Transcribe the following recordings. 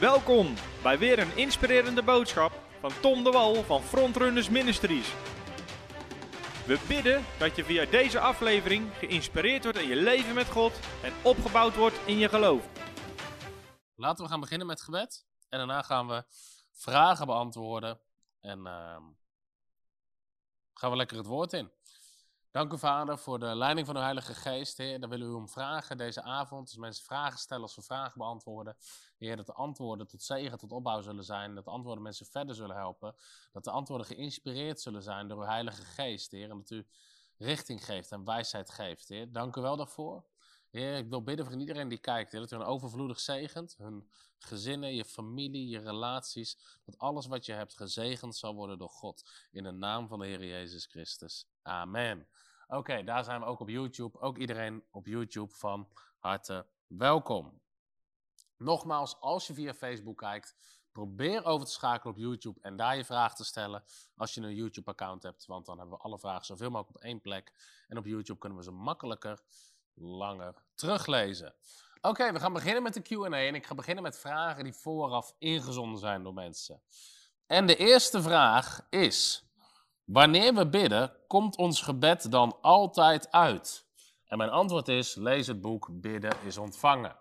Welkom bij weer een inspirerende boodschap van Tom de Wal van Frontrunners Ministries. We bidden dat je via deze aflevering geïnspireerd wordt in je leven met God en opgebouwd wordt in je geloof. Laten we gaan beginnen met gebed. En daarna gaan we vragen beantwoorden. En ehm, gaan we lekker het woord in. Dank u, Vader, voor de leiding van uw Heilige Geest. Heer, daar willen we u om vragen deze avond. Als mensen vragen stellen, als we vragen beantwoorden. Heer, dat de antwoorden tot zegen, tot opbouw zullen zijn. Dat de antwoorden mensen verder zullen helpen. Dat de antwoorden geïnspireerd zullen zijn door uw Heilige Geest, Heer. En dat u richting geeft en wijsheid geeft, Heer. Dank u wel daarvoor. Heer, ik wil bidden voor iedereen die kijkt, dat u een overvloedig zegent. Hun gezinnen, je familie, je relaties. Dat alles wat je hebt gezegend zal worden door God. In de naam van de Heer Jezus Christus. Amen. Oké, daar zijn we ook op YouTube. Ook iedereen op YouTube van harte welkom. Nogmaals, als je via Facebook kijkt, probeer over te schakelen op YouTube en daar je vraag te stellen als je een YouTube-account hebt. Want dan hebben we alle vragen zoveel mogelijk op één plek. En op YouTube kunnen we ze makkelijker, langer teruglezen. Oké, we gaan beginnen met de Q&A en ik ga beginnen met vragen die vooraf ingezonden zijn door mensen. En de eerste vraag is... Wanneer we bidden, komt ons gebed dan altijd uit? En mijn antwoord is: lees het boek Bidden is ontvangen.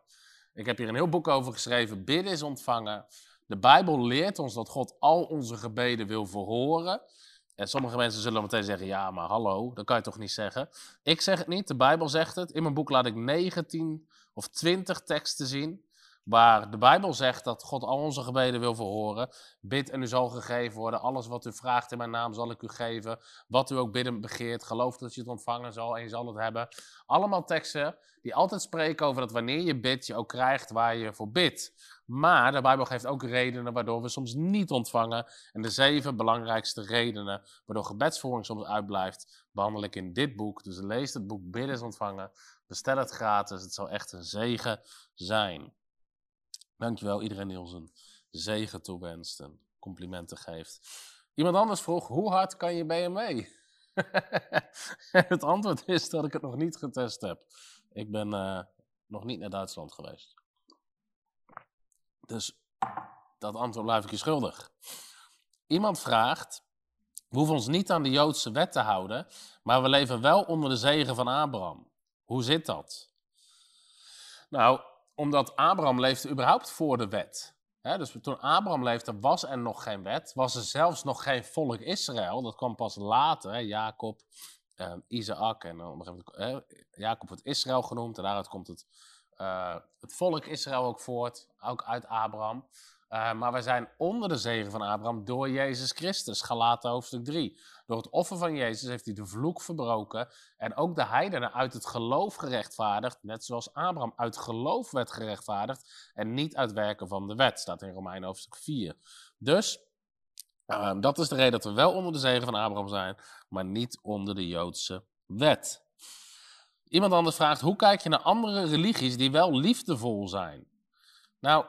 Ik heb hier een heel boek over geschreven: Bidden is ontvangen. De Bijbel leert ons dat God al onze gebeden wil verhoren. En sommige mensen zullen meteen zeggen: ja, maar hallo, dat kan je toch niet zeggen? Ik zeg het niet, de Bijbel zegt het. In mijn boek laat ik 19 of 20 teksten zien Waar de Bijbel zegt dat God al onze gebeden wil verhoren. Bid en u zal gegeven worden. Alles wat u vraagt in mijn naam zal ik u geven. Wat u ook bidden begeert. Geloof dat je het ontvangen zal en je zal het hebben. Allemaal teksten die altijd spreken over dat wanneer je bidt, je ook krijgt waar je voor bidt. Maar de Bijbel geeft ook redenen waardoor we soms niet ontvangen. En de zeven belangrijkste redenen waardoor gebedsvoering soms uitblijft, behandel ik in dit boek. Dus lees het boek Bidden is ontvangen. Bestel het gratis. Het zal echt een zegen zijn. Dankjewel iedereen die ons een zegen toewenst en complimenten geeft. Iemand anders vroeg, hoe hard kan je BMW? het antwoord is dat ik het nog niet getest heb. Ik ben uh, nog niet naar Duitsland geweest. Dus dat antwoord blijf ik je schuldig. Iemand vraagt, we hoeven ons niet aan de Joodse wet te houden, maar we leven wel onder de zegen van Abraham. Hoe zit dat? Nou, omdat Abraham leefde überhaupt voor de wet. dus toen Abraham leefde, was er nog geen wet. Was er zelfs nog geen volk Israël. Dat kwam pas later. Jacob, uh, Isaac en dan uh, Jacob wordt Israël genoemd. En daaruit komt het, uh, het volk Israël ook voort. Ook uit Abraham. Uh, maar wij zijn onder de zegen van Abraham door Jezus Christus. Galaten hoofdstuk 3. Door het offer van Jezus heeft hij de vloek verbroken. En ook de heidenen uit het geloof gerechtvaardigd. Net zoals Abraham uit geloof werd gerechtvaardigd. En niet uit werken van de wet. Staat in Romein hoofdstuk 4. Dus uh, dat is de reden dat we wel onder de zegen van Abraham zijn. Maar niet onder de Joodse wet. Iemand anders vraagt: hoe kijk je naar andere religies die wel liefdevol zijn? Nou,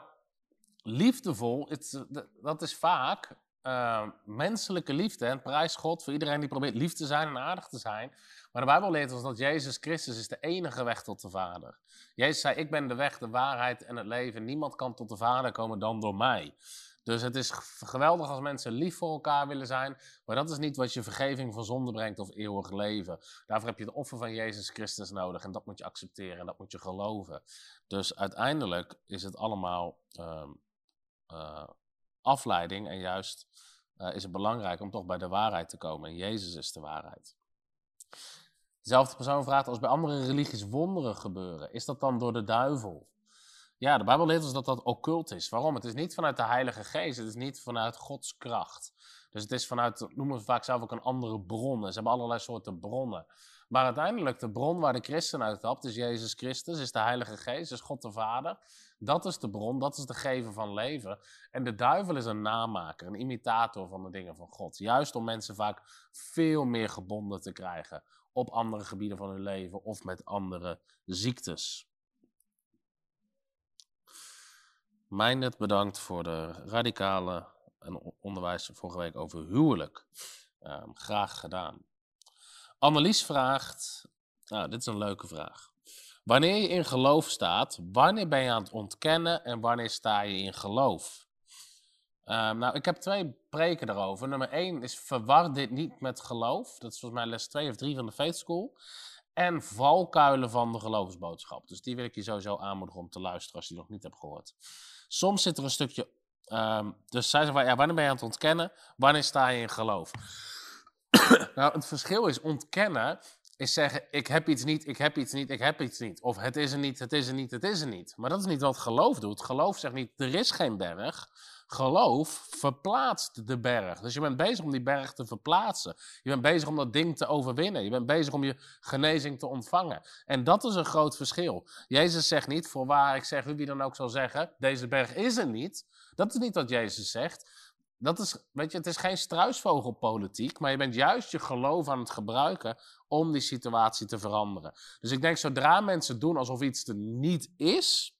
liefdevol, het, dat is vaak uh, menselijke liefde. En prijs God voor iedereen die probeert lief te zijn en aardig te zijn. Maar de Bijbel leert ons dat Jezus Christus is de enige weg tot de Vader. Jezus zei, ik ben de weg, de waarheid en het leven. Niemand kan tot de Vader komen dan door mij. Dus het is geweldig als mensen lief voor elkaar willen zijn, maar dat is niet wat je vergeving van zonde brengt of eeuwig leven. Daarvoor heb je het offer van Jezus Christus nodig en dat moet je accepteren en dat moet je geloven. Dus uiteindelijk is het allemaal uh, afleiding en juist uh, is het belangrijk om toch bij de waarheid te komen. En Jezus is de waarheid. Dezelfde persoon vraagt, als bij andere religies wonderen gebeuren, is dat dan door de duivel? Ja, de Bijbel leert ons dat dat occult is. Waarom? Het is niet vanuit de Heilige Geest, het is niet vanuit Gods kracht. Dus het is vanuit, noemen we vaak zelf ook een andere bron. Ze hebben allerlei soorten bronnen. Maar uiteindelijk, de bron waar de christen uit tapt, is Jezus Christus, is de Heilige Geest, is God de Vader. Dat is de bron, dat is de gever van leven. En de duivel is een namaker, een imitator van de dingen van God. Juist om mensen vaak veel meer gebonden te krijgen op andere gebieden van hun leven of met andere ziektes. Mijnet bedankt voor de radicale onderwijs vorige week over huwelijk. Um, graag gedaan. Annelies vraagt, nou, dit is een leuke vraag. Wanneer je in geloof staat, wanneer ben je aan het ontkennen en wanneer sta je in geloof? Ehm, nou, ik heb twee preken daarover. Nummer één is verwar dit niet met geloof. Dat is volgens mij les 2 of 3 van de Faith School. En valkuilen van de geloofsboodschap. Dus die wil ik je sowieso aanmoedigen om te luisteren als je die nog niet hebt gehoord. Soms zit er een stukje. ehm, dus zij zeggen, ja, wanneer ben je aan het ontkennen? Wanneer sta je in geloof? nou, het verschil is ontkennen is zeggen, ik heb iets niet, ik heb iets niet, ik heb iets niet. Of het is er niet, het is er niet, het is er niet. Maar dat is niet wat geloof doet. Geloof zegt niet, er is geen berg. Geloof verplaatst de berg. Dus je bent bezig om die berg te verplaatsen. Je bent bezig om dat ding te overwinnen. Je bent bezig om je genezing te ontvangen. En dat is een groot verschil. Jezus zegt niet, voorwaar ik zeg wie dan ook zal zeggen, deze berg is er niet. Dat is niet wat Jezus zegt. Dat is, weet je, het is geen struisvogelpolitiek, maar je bent juist je geloof aan het gebruiken om die situatie te veranderen. Dus ik denk, zodra mensen doen alsof iets er niet is,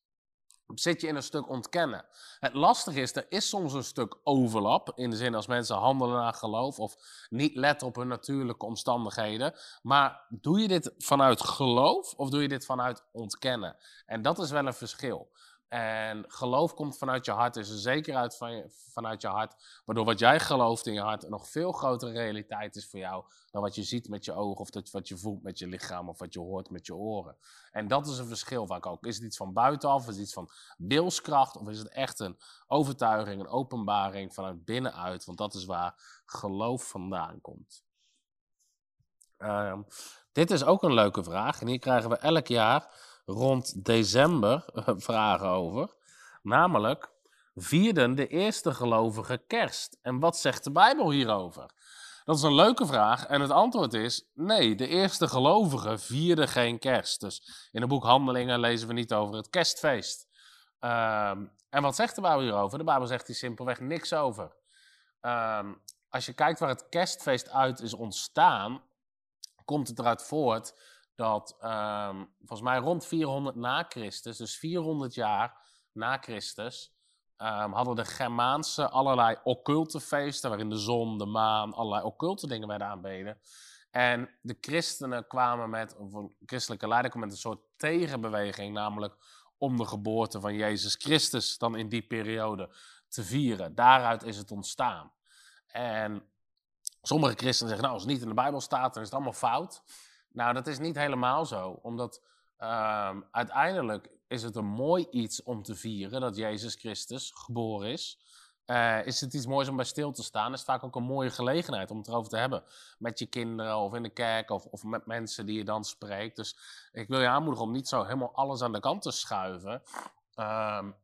zit je in een stuk ontkennen. Het lastige is, er is soms een stuk overlap, in de zin als mensen handelen naar geloof of niet letten op hun natuurlijke omstandigheden. Maar doe je dit vanuit geloof of doe je dit vanuit ontkennen? En dat is wel een verschil. En geloof komt vanuit je hart, is zeker uit van je, vanuit je hart. Waardoor wat jij gelooft in je hart een nog veel grotere realiteit is voor jou dan wat je ziet met je ogen of dat, wat je voelt met je lichaam of wat je hoort met je oren. En dat is een verschil vaak ook. Is het iets van buitenaf, is het iets van wilskracht of is het echt een overtuiging, een openbaring vanuit binnenuit? Want dat is waar geloof vandaan komt. Ehm, dit is ook een leuke vraag en hier krijgen we elk jaar rond december vragen over. Namelijk, vierden de eerste gelovigen kerst? En wat zegt de Bijbel hierover? Dat is een leuke vraag en het antwoord is nee, de eerste gelovigen vierden geen kerst. Dus in het boek Handelingen lezen we niet over het kerstfeest. Ehm, en wat zegt de Bijbel hierover? De Bijbel zegt hier simpelweg niks over. Ehm, als je kijkt waar het kerstfeest uit is ontstaan, komt het eruit voort dat ehm, volgens mij rond 400 na Christus, dus 400 jaar na Christus, um, hadden de Germaanse allerlei occulte feesten, waarin de zon, de maan, allerlei occulte dingen werden aanbeden. En de christenen kwamen met, een christelijke leider kwam met een soort tegenbeweging, namelijk om de geboorte van Jezus Christus dan in die periode te vieren. Daaruit is het ontstaan. En sommige christenen zeggen, nou, als het niet in de Bijbel staat, dan is het allemaal fout. Nou, dat is niet helemaal zo, omdat um, uiteindelijk is het een mooi iets om te vieren dat Jezus Christus geboren is. Uh, is het iets moois om bij stil te staan? Is vaak ook een mooie gelegenheid om het erover te hebben. Met je kinderen of in de kerk of, of met mensen die je dan spreekt. Dus ik wil je aanmoedigen om niet zo helemaal alles aan de kant te schuiven. Um,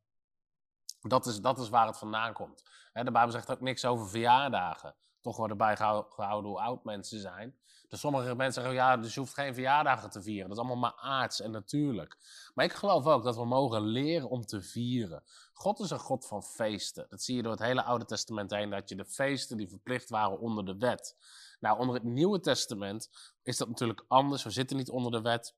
dat, is, dat is waar het vandaan komt. He, de Bijbel zegt ook niks over verjaardagen. Toch worden bijgehouden hoe oud mensen zijn. Dus sommige mensen zeggen, ja, dus je hoeft geen verjaardagen te vieren. Dat is allemaal maar aards en natuurlijk. Maar ik geloof ook dat we mogen leren om te vieren. God is een God van feesten. Dat zie je door het hele Oude Testament heen, dat je de feesten die verplicht waren onder de wet. Nou, onder het Nieuwe Testament is dat natuurlijk anders. We zitten niet onder de wet.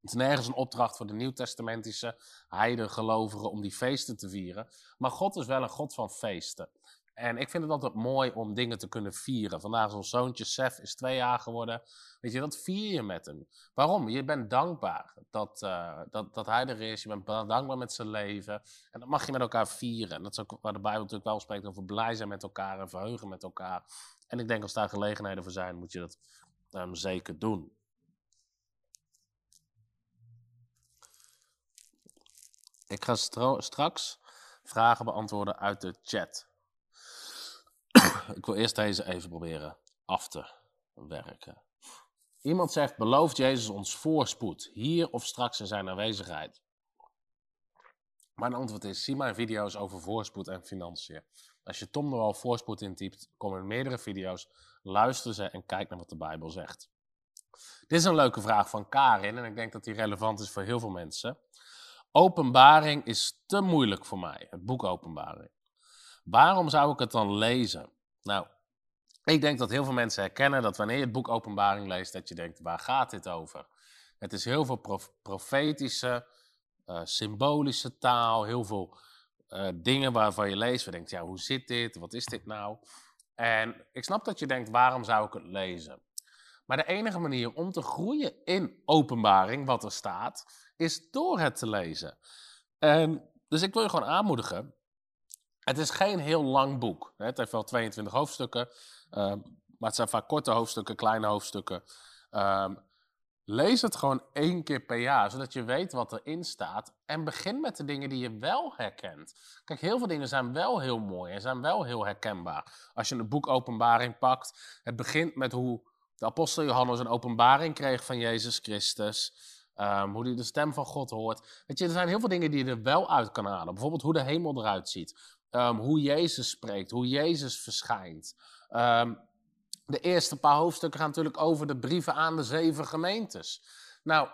Het is nergens een opdracht voor de Nieuwtestamentische heidengelovigen om die feesten te vieren. Maar God is wel een God van feesten. En ik vind het altijd mooi om dingen te kunnen vieren. Vandaag is ons zoontje Sef is twee jaar geworden. Weet je, dat vier je met hem. Waarom? Je bent dankbaar dat, uh, dat, dat hij er is. Je bent dankbaar met zijn leven. En dat mag je met elkaar vieren. En dat is ook waar de Bijbel natuurlijk wel spreekt over blij zijn met elkaar en verheugen met elkaar. En ik denk als daar gelegenheden voor zijn, moet je dat um, zeker doen. Ik ga straks vragen beantwoorden uit de chat. Ik wil eerst deze even proberen af te werken. Iemand zegt, belooft Jezus ons voorspoed, hier of straks in zijn aanwezigheid? Mijn antwoord is, zie mijn video's over voorspoed en financiën. Als je Tom er al voorspoed intypt, komen meerdere video's, luister ze en kijk naar wat de Bijbel zegt. Dit is een leuke vraag van Karin en ik denk dat die relevant is voor heel veel mensen. Openbaring is te moeilijk voor mij, het boek Openbaring. Waarom zou ik het dan lezen? Nou, ik denk dat heel veel mensen herkennen dat wanneer je het boek Openbaring leest, dat je denkt, waar gaat dit over? Het is heel veel profetische, uh, symbolische taal, heel veel uh, dingen waarvan je leest, je denkt, ja, hoe zit dit? Wat is dit nou? En ik snap dat je denkt, waarom zou ik het lezen? Maar de enige manier om te groeien in openbaring, wat er staat, is door het te lezen. En, dus ik wil je gewoon aanmoedigen. Het is geen heel lang boek. Het heeft wel 22 hoofdstukken, ehm, maar het zijn vaak korte hoofdstukken, kleine hoofdstukken. Ehm, lees het gewoon één keer per jaar, zodat je weet wat erin staat. En begin met de dingen die je wel herkent. Kijk, heel veel dingen zijn wel heel mooi en zijn wel heel herkenbaar. Als je een boek Openbaring pakt, het begint met hoe de apostel Johannes een openbaring kreeg van Jezus Christus. Ehm, hoe hij de stem van God hoort. Weet je, er zijn heel veel dingen die je er wel uit kan halen. Bijvoorbeeld hoe de hemel eruit ziet. Ehm, hoe Jezus spreekt, hoe Jezus verschijnt. Ehm, de eerste paar hoofdstukken gaan natuurlijk over de brieven aan de zeven gemeentes. Nou,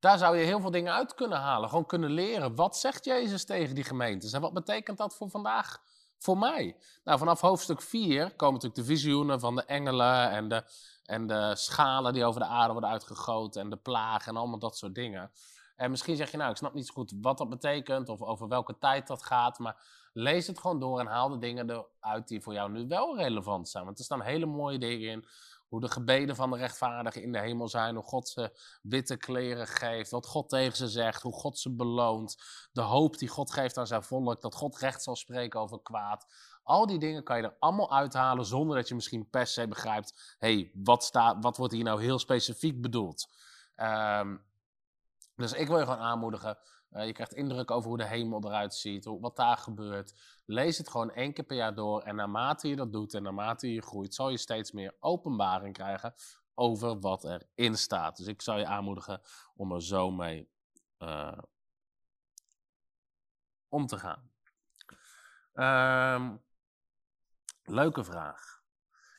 daar zou je heel veel dingen uit kunnen halen. Gewoon kunnen leren. Wat zegt Jezus tegen die gemeentes? En wat betekent dat voor vandaag? Voor mij. Nou, vanaf hoofdstuk 4 komen natuurlijk de visioenen van de engelen en de, en de schalen die over de aarde worden uitgegoten en de plagen en allemaal dat soort dingen. En misschien zeg je, nou, ik snap niet zo goed wat dat betekent of over welke tijd dat gaat, maar lees het gewoon door en haal de dingen eruit die voor jou nu wel relevant zijn. Want er staan hele mooie dingen in. Hoe de gebeden van de rechtvaardigen in de hemel zijn. Hoe God ze witte kleren geeft. Wat God tegen ze zegt. Hoe God ze beloont. De hoop die God geeft aan zijn volk. Dat God recht zal spreken over kwaad. Al die dingen kan je er allemaal uithalen zonder dat je misschien per se begrijpt. Hey, wat, staat, wat wordt hier nou heel specifiek bedoeld? Um, dus ik wil je gewoon aanmoedigen. Uh, je krijgt indruk over hoe de hemel eruit ziet, wat daar gebeurt. Lees het gewoon één keer per jaar door. En naarmate je dat doet en naarmate je groeit, zal je steeds meer openbaring krijgen over wat erin staat. Dus ik zou je aanmoedigen om er zo mee uh, om te gaan. Um, leuke vraag.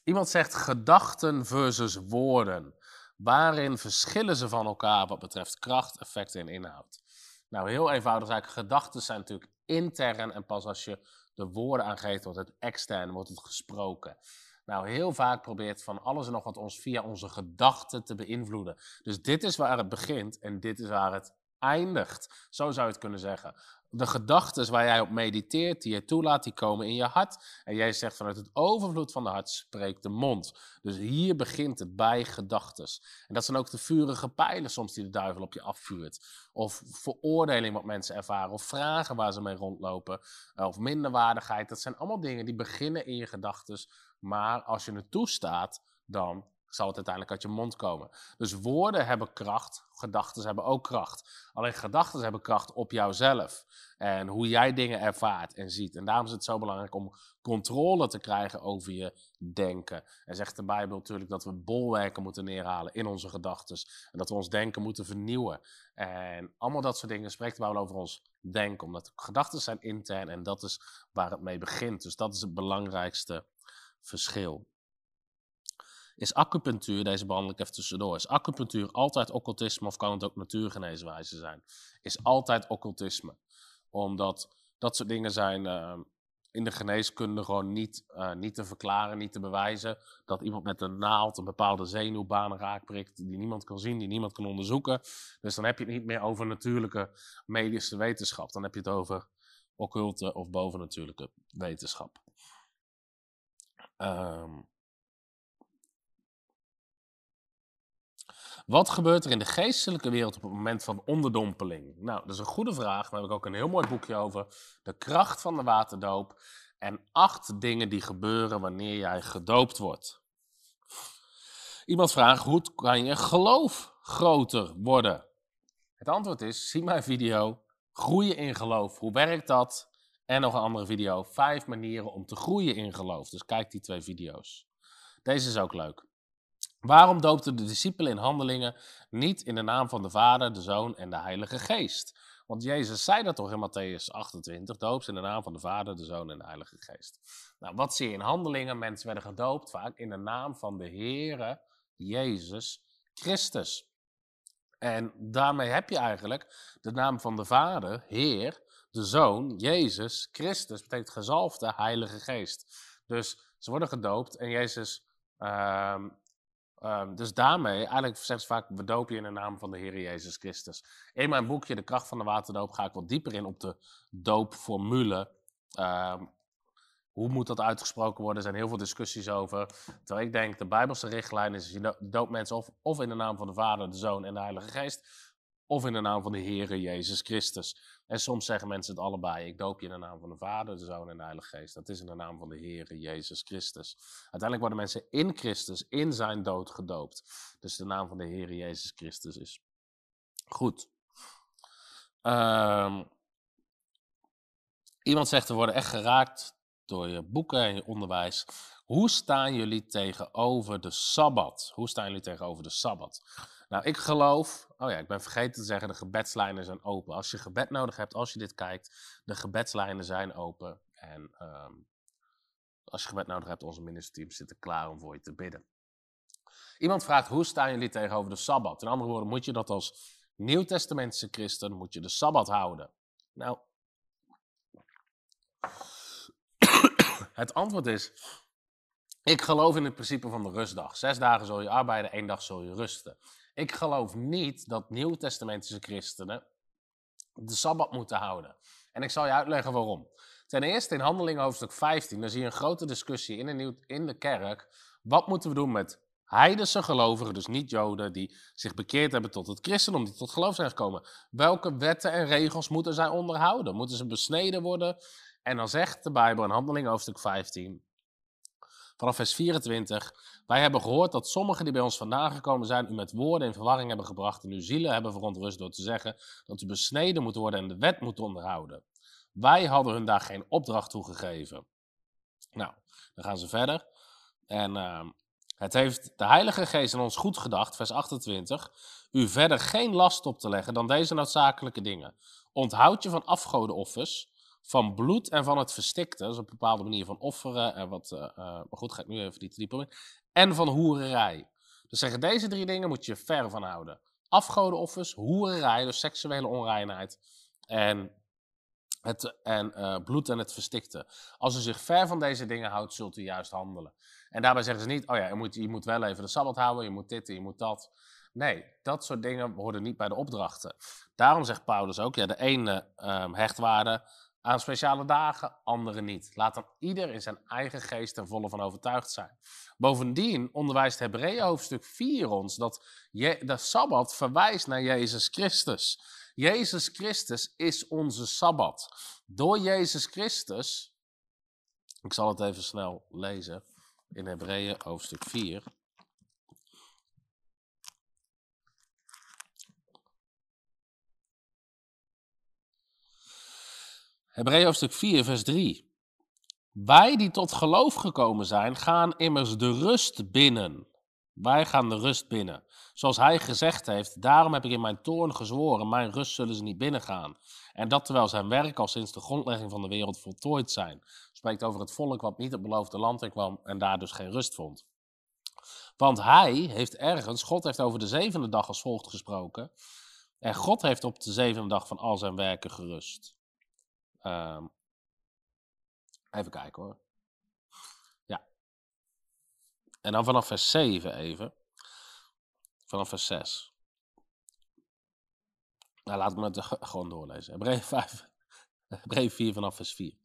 Iemand zegt gedachten versus woorden. Waarin verschillen ze van elkaar wat betreft kracht, effecten en inhoud? Nou, heel eenvoudig eigenlijk. Gedachten zijn natuurlijk intern en pas als je de woorden aangeeft, wordt het extern, wordt het gesproken. Nou, heel vaak probeert van alles en nog wat ons via onze gedachten te beïnvloeden. Dus dit is waar het begint en dit is waar het eindigt. Zo zou je het kunnen zeggen de gedachten waar jij op mediteert, die je toelaat, die komen in je hart. En jij zegt vanuit het overvloed van de hart spreekt de mond. Dus hier begint het bij gedachten. En dat zijn ook de vurige pijlen soms die de duivel op je afvuurt. Of veroordeling wat mensen ervaren. Of vragen waar ze mee rondlopen. Eh, of minderwaardigheid. Dat zijn allemaal dingen die beginnen in je gedachten. Maar als je het toestaat, dan zal het uiteindelijk uit je mond komen. Dus woorden hebben kracht, gedachten hebben ook kracht. Alleen gedachten hebben kracht op jouzelf. En hoe jij dingen ervaart en ziet. En daarom is het zo belangrijk om controle te krijgen over je denken. En zegt de Bijbel natuurlijk dat we bolwerken moeten neerhalen in onze gedachten. En dat we ons denken moeten vernieuwen. En allemaal dat soort dingen spreekt de Bijbel over ons denken. Omdat gedachten zijn intern en dat is waar het mee begint. Dus dat is het belangrijkste verschil. Is acupunctuur, deze behandel ik even tussendoor, is acupunctuur altijd occultisme of kan het ook natuurgeneeswijze zijn? Is altijd occultisme. Omdat dat soort dingen zijn uh, in de geneeskunde gewoon niet, uh, niet te verklaren, niet te bewijzen. Dat iemand met een naald een bepaalde zenuwbaan raakprikt die niemand kan zien, die niemand kan onderzoeken. Dus dan heb je het niet meer over natuurlijke medische wetenschap. Dan heb je het over occulte of bovennatuurlijke wetenschap. Um, Wat gebeurt er in de geestelijke wereld op het moment van onderdompeling? Nou, dat is een goede vraag. Daar heb ik ook een heel mooi boekje over. De kracht van de waterdoop. En acht dingen die gebeuren wanneer jij gedoopt wordt. Iemand vraagt, hoe kan je geloof groter worden? Het antwoord is, zie mijn video, groeien in geloof. Hoe werkt dat? En nog een andere video, vijf manieren om te groeien in geloof. Dus kijk die twee video's. Deze is ook leuk. Waarom doopten de discipelen in handelingen niet in de naam van de Vader, de Zoon en de Heilige Geest? Want Jezus zei dat toch in Matthäus 28, doopt in de naam van de Vader, de Zoon en de Heilige Geest. Nou, wat zie je in handelingen? Mensen werden gedoopt vaak in de naam van de Heere Jezus Christus. En daarmee heb je eigenlijk de naam van de Vader, Heer, de Zoon, Jezus, Christus, betekent gezalfde Heilige Geest. Dus ze worden gedoopt en Jezus uh, Um, dus daarmee, eigenlijk zegt ze vaak, we dopen je in de naam van de Heer Jezus Christus. In mijn boekje, De kracht van de waterdoop, ga ik wat dieper in op de doopformule. Um, hoe moet dat uitgesproken worden? Er zijn heel veel discussies over. Terwijl ik denk, de Bijbelse richtlijn is: je doopt mensen of, of in de naam van de Vader, de Zoon en de Heilige Geest. Of in de naam van de Heere Jezus Christus. En soms zeggen mensen het allebei. Ik doop je in de naam van de Vader, de Zoon en de Heilige Geest. Dat is in de naam van de Heere Jezus Christus. Uiteindelijk worden mensen in Christus, in zijn dood gedoopt. Dus de naam van de Heere Jezus Christus is goed. Um, iemand zegt, we worden echt geraakt door je boeken en je onderwijs. Hoe staan jullie tegenover de Sabbat? Hoe staan jullie tegenover de Sabbat? Nou, ik geloof, oh ja, ik ben vergeten te zeggen, de gebedslijnen zijn open. Als je gebed nodig hebt, als je dit kijkt, de gebedslijnen zijn open. En um, als je gebed nodig hebt, onze ministerteam zitten klaar om voor je te bidden. Iemand vraagt, hoe staan jullie tegenover de Sabbat? In andere woorden, moet je dat als Nieuwtestamentische christen, moet je de Sabbat houden? Nou, het antwoord is, ik geloof in het principe van de rustdag. Zes dagen zul je arbeiden, één dag zul je rusten. Ik geloof niet dat Nieuwtestamentische christenen de Sabbat moeten houden. En ik zal je uitleggen waarom. Ten eerste in Handelingen hoofdstuk 15, dan zie je een grote discussie in de, in de kerk. Wat moeten we doen met heidense gelovigen, dus niet Joden, die zich bekeerd hebben tot het christendom, die tot geloof zijn gekomen? Welke wetten en regels moeten zij onderhouden? Moeten ze besneden worden? En dan zegt de Bijbel in Handelingen hoofdstuk 15, vanaf vers 24. Wij hebben gehoord dat sommigen die bij ons vandaan gekomen zijn, u met woorden in verwarring hebben gebracht en uw zielen hebben verontrust door te zeggen dat u besneden moet worden en de wet moet onderhouden. Wij hadden hun daar geen opdracht toe gegeven. Nou, dan gaan ze verder. En uh, het heeft de Heilige Geest in ons goed gedacht, vers 28, u verder geen last op te leggen dan deze noodzakelijke dingen. Onthoud je van afgodenoffers, van bloed en van het verstikte. Is een bepaalde manier van offeren. En wat, uh, maar goed, ga ik nu even niet te diep in. En van hoererij. Dus zeggen deze drie dingen moet je ver van houden. Afgodenoffers, hoererij, dus seksuele onreinheid. En, het, en uh, bloed en het verstikte. Als u zich ver van deze dingen houdt, zult u juist handelen. En daarbij zeggen ze niet, oh ja, je moet, je moet wel even de Sabbat houden, je moet dit en je moet dat. Nee, dat soort dingen horen niet bij de opdrachten. Daarom zegt Paulus ook, ja, de ene um, hechtwaarde aan speciale dagen, anderen niet. Laat dan ieder in zijn eigen geest er volle van overtuigd zijn. Bovendien onderwijst Hebreeën hoofdstuk 4 ons dat de Sabbat verwijst naar Jezus Christus. Jezus Christus is onze Sabbat. Door Jezus Christus, ik zal het even snel lezen in Hebreeën hoofdstuk 4. Hebreeën hoofdstuk 4, vers 3. Wij die tot geloof gekomen zijn, gaan immers de rust binnen. Wij gaan de rust binnen. Zoals hij gezegd heeft, daarom heb ik in mijn toorn gezworen, mijn rust zullen ze niet binnengaan. En dat terwijl zijn werk al sinds de grondlegging van de wereld voltooid zijn. Spreekt over het volk wat niet het beloofde land in kwam en daar dus geen rust vond. Want hij heeft ergens, God heeft over de zevende dag als volgt gesproken. En God heeft op de zevende dag van al zijn werken gerust. Um, even kijken hoor. Ja. En dan vanaf vers 7 even. Vanaf vers 6. Nou, laat me het gewoon doorlezen. Hebreeën 5. Hebreeën 4 vanaf vers 4.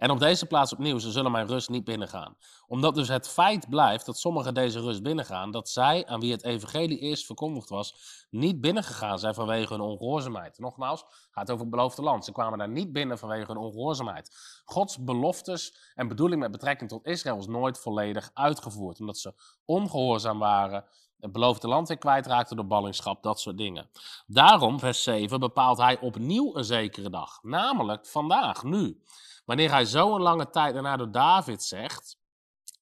En op deze plaats opnieuw, ze zullen mijn rust niet binnengaan. Omdat dus het feit blijft dat sommigen deze rust binnengaan, dat zij, aan wie het evangelie eerst verkondigd was, niet binnengegaan zijn vanwege hun ongehoorzaamheid. Nogmaals, gaat over het beloofde land. Ze kwamen daar niet binnen vanwege hun ongehoorzaamheid. Gods beloftes en bedoeling met betrekking tot Israël was nooit volledig uitgevoerd, omdat ze ongehoorzaam waren het beloofde land weer kwijtraakten door ballingschap, dat soort dingen. Daarom, vers 7, bepaalt hij opnieuw een zekere dag, namelijk vandaag, nu. Wanneer hij zo een lange tijd daarna door David zegt,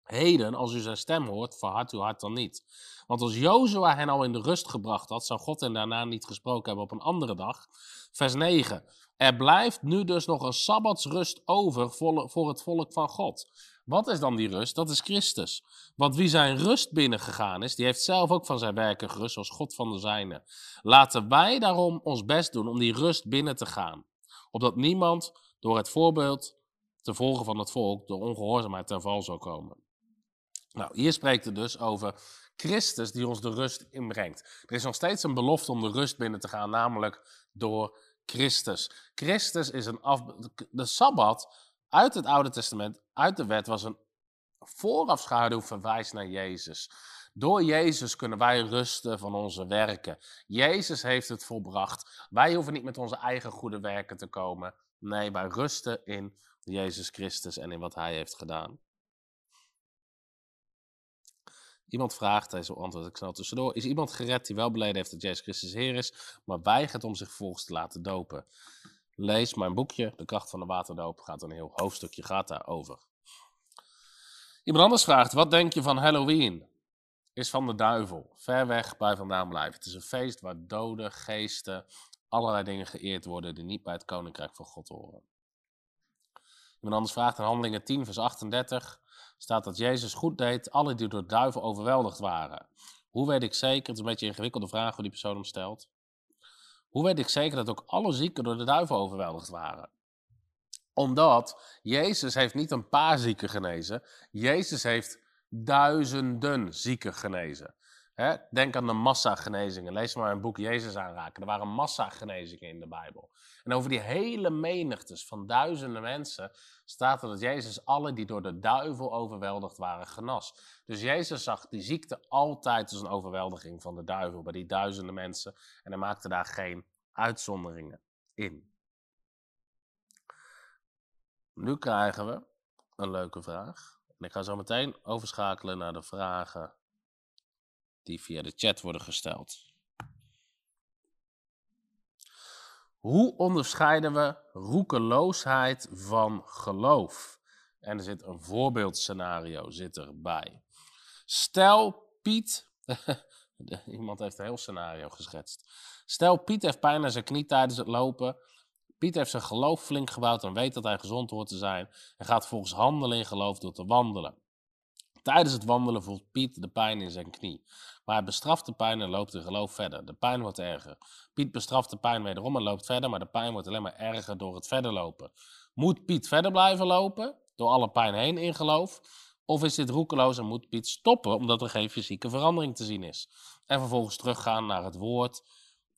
heden, als u zijn stem hoort, verhard uw hart dan niet. Want als Jozua hen al in de rust gebracht had, zou God hen daarna niet gesproken hebben op een andere dag. Vers 9. Er blijft nu dus nog een sabbatsrust over voor het volk van God. Wat is dan die rust? Dat is Christus. Want wie zijn rust binnengegaan is, die heeft zelf ook van zijn werken gerust, zoals God van de zijne. Laten wij daarom ons best doen om die rust binnen te gaan. Opdat niemand door het voorbeeld te volgen van het volk door ongehoorzaamheid ten val zou komen. Nou, hier spreekt het dus over Christus die ons de rust inbrengt. Er is nog steeds een belofte om de rust binnen te gaan, namelijk door Christus. Christus is een af... De Sabbat uit het Oude Testament, uit de wet, was een voorafschaduw verwijst naar Jezus. Door Jezus kunnen wij rusten van onze werken. Jezus heeft het volbracht. Wij hoeven niet met onze eigen goede werken te komen. Nee, wij rusten in Jezus Christus en in wat Hij heeft gedaan. Iemand vraagt, deze antwoord ik snel tussendoor, is iemand gered die wel beleden heeft dat Jezus Christus Heer is, maar weigert om zich vervolgens te laten dopen? Lees mijn boekje, De kracht van de waterdoop, gaat een heel hoofdstukje gaat daarover. Iemand anders vraagt, wat denk je van Halloween? Is van de duivel, ver weg bij vandaan blijven. Het is een feest waar doden, geesten, allerlei dingen geëerd worden die niet bij het koninkrijk van God horen. Iemand anders vraagt in Handelingen 10, vers 38 staat dat Jezus goed deed, alle die door de duivel overweldigd waren. Hoe weet ik zeker, het is een beetje een ingewikkelde vraag hoe die persoon hem stelt. Hoe weet ik zeker dat ook alle zieken door de duivel overweldigd waren? Omdat Jezus heeft niet een paar zieken genezen, Jezus heeft duizenden zieken genezen. Denk aan de massagenezingen. Lees maar een boek Jezus aanraken. Er waren massagenezingen in de Bijbel. En over die hele menigtes van duizenden mensen staat er dat Jezus alle die door de duivel overweldigd waren genas. Dus Jezus zag die ziekte altijd als een overweldiging van de duivel bij die duizenden mensen. En hij maakte daar geen uitzonderingen in. Nu krijgen we een leuke vraag. En ik ga zo meteen overschakelen naar de vragen die via de chat worden gesteld. Hoe onderscheiden we roekeloosheid van geloof? En er zit een voorbeeldscenario zit erbij. Stel Piet, iemand heeft een heel scenario geschetst. Stel Piet heeft pijn aan zijn knie tijdens het lopen. Piet heeft zijn geloof flink gebouwd en weet dat hij gezond hoort te zijn. En gaat volgens handelen in geloof door te wandelen. Tijdens het wandelen voelt Piet de pijn in zijn knie. Maar hij bestraft de pijn en loopt in geloof verder. De pijn wordt erger. Piet bestraft de pijn wederom en loopt verder, maar de pijn wordt alleen maar erger door het verder lopen. Moet Piet verder blijven lopen, door alle pijn heen in geloof? Of is dit roekeloos en moet Piet stoppen omdat er geen fysieke verandering te zien is? En vervolgens teruggaan naar het woord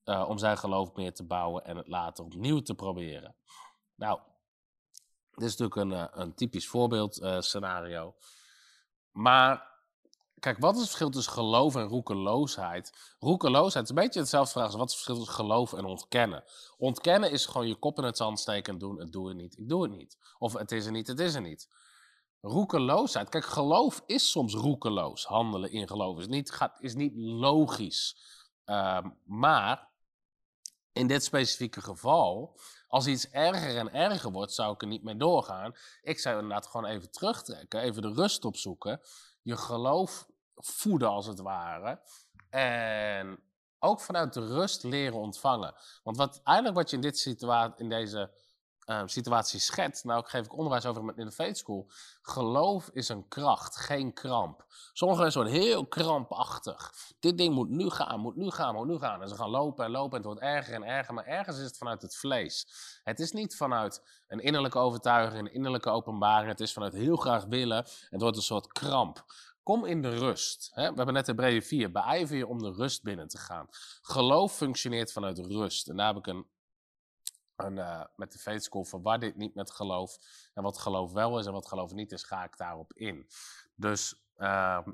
uh, om zijn geloof meer te bouwen en het later opnieuw te proberen. Nou, dit is natuurlijk een, uh, een typisch voorbeeldscenario. Uh, maar kijk, wat is het verschil tussen geloof en roekeloosheid? Roekeloosheid is een beetje hetzelfde vraag als wat is het verschil tussen geloof en ontkennen? Ontkennen is gewoon je kop in het zand steken en doen, het doe het niet, ik doe het niet. Of het is er niet, het is er niet. Roekeloosheid, kijk, geloof is soms roekeloos. Handelen in geloof is niet, gaat, is niet logisch. Uh, maar in dit specifieke geval, als iets erger en erger wordt, zou ik er niet mee doorgaan. Ik zou inderdaad gewoon even terugtrekken, even de rust opzoeken, je geloof voeden als het ware. En ook vanuit de rust leren ontvangen. Want wat, eigenlijk wat je in, dit situatie, in deze uh, situatie schetst, nou geef ik onderwijs over in de Faith School, geloof is een kracht, geen kramp. Sommige mensen worden heel krampachtig. Dit ding moet nu gaan, moet nu gaan, moet nu gaan. En ze gaan lopen en lopen en het wordt erger en erger, maar ergens is het vanuit het vlees. Het is niet vanuit een innerlijke overtuiging, een innerlijke openbaring, het is vanuit heel graag willen. Het wordt een soort kramp. Kom in de rust. We hebben net de brede 4. Beijver je om de rust binnen te gaan. Geloof functioneert vanuit rust. En daar heb ik een en, uh, met de faith school verwar dit niet met geloof. En wat geloof wel is en wat geloof niet is, ga ik daarop in. Dus uh,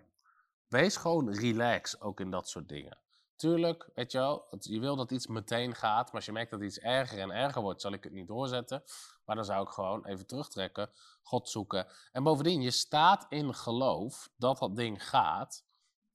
wees gewoon relax ook in dat soort dingen. Tuurlijk, weet je wel, je wil dat iets meteen gaat, maar als je merkt dat iets erger en erger wordt, zal ik het niet doorzetten. Maar dan zou ik gewoon even terugtrekken, God zoeken. En bovendien, je staat in geloof dat dat ding gaat.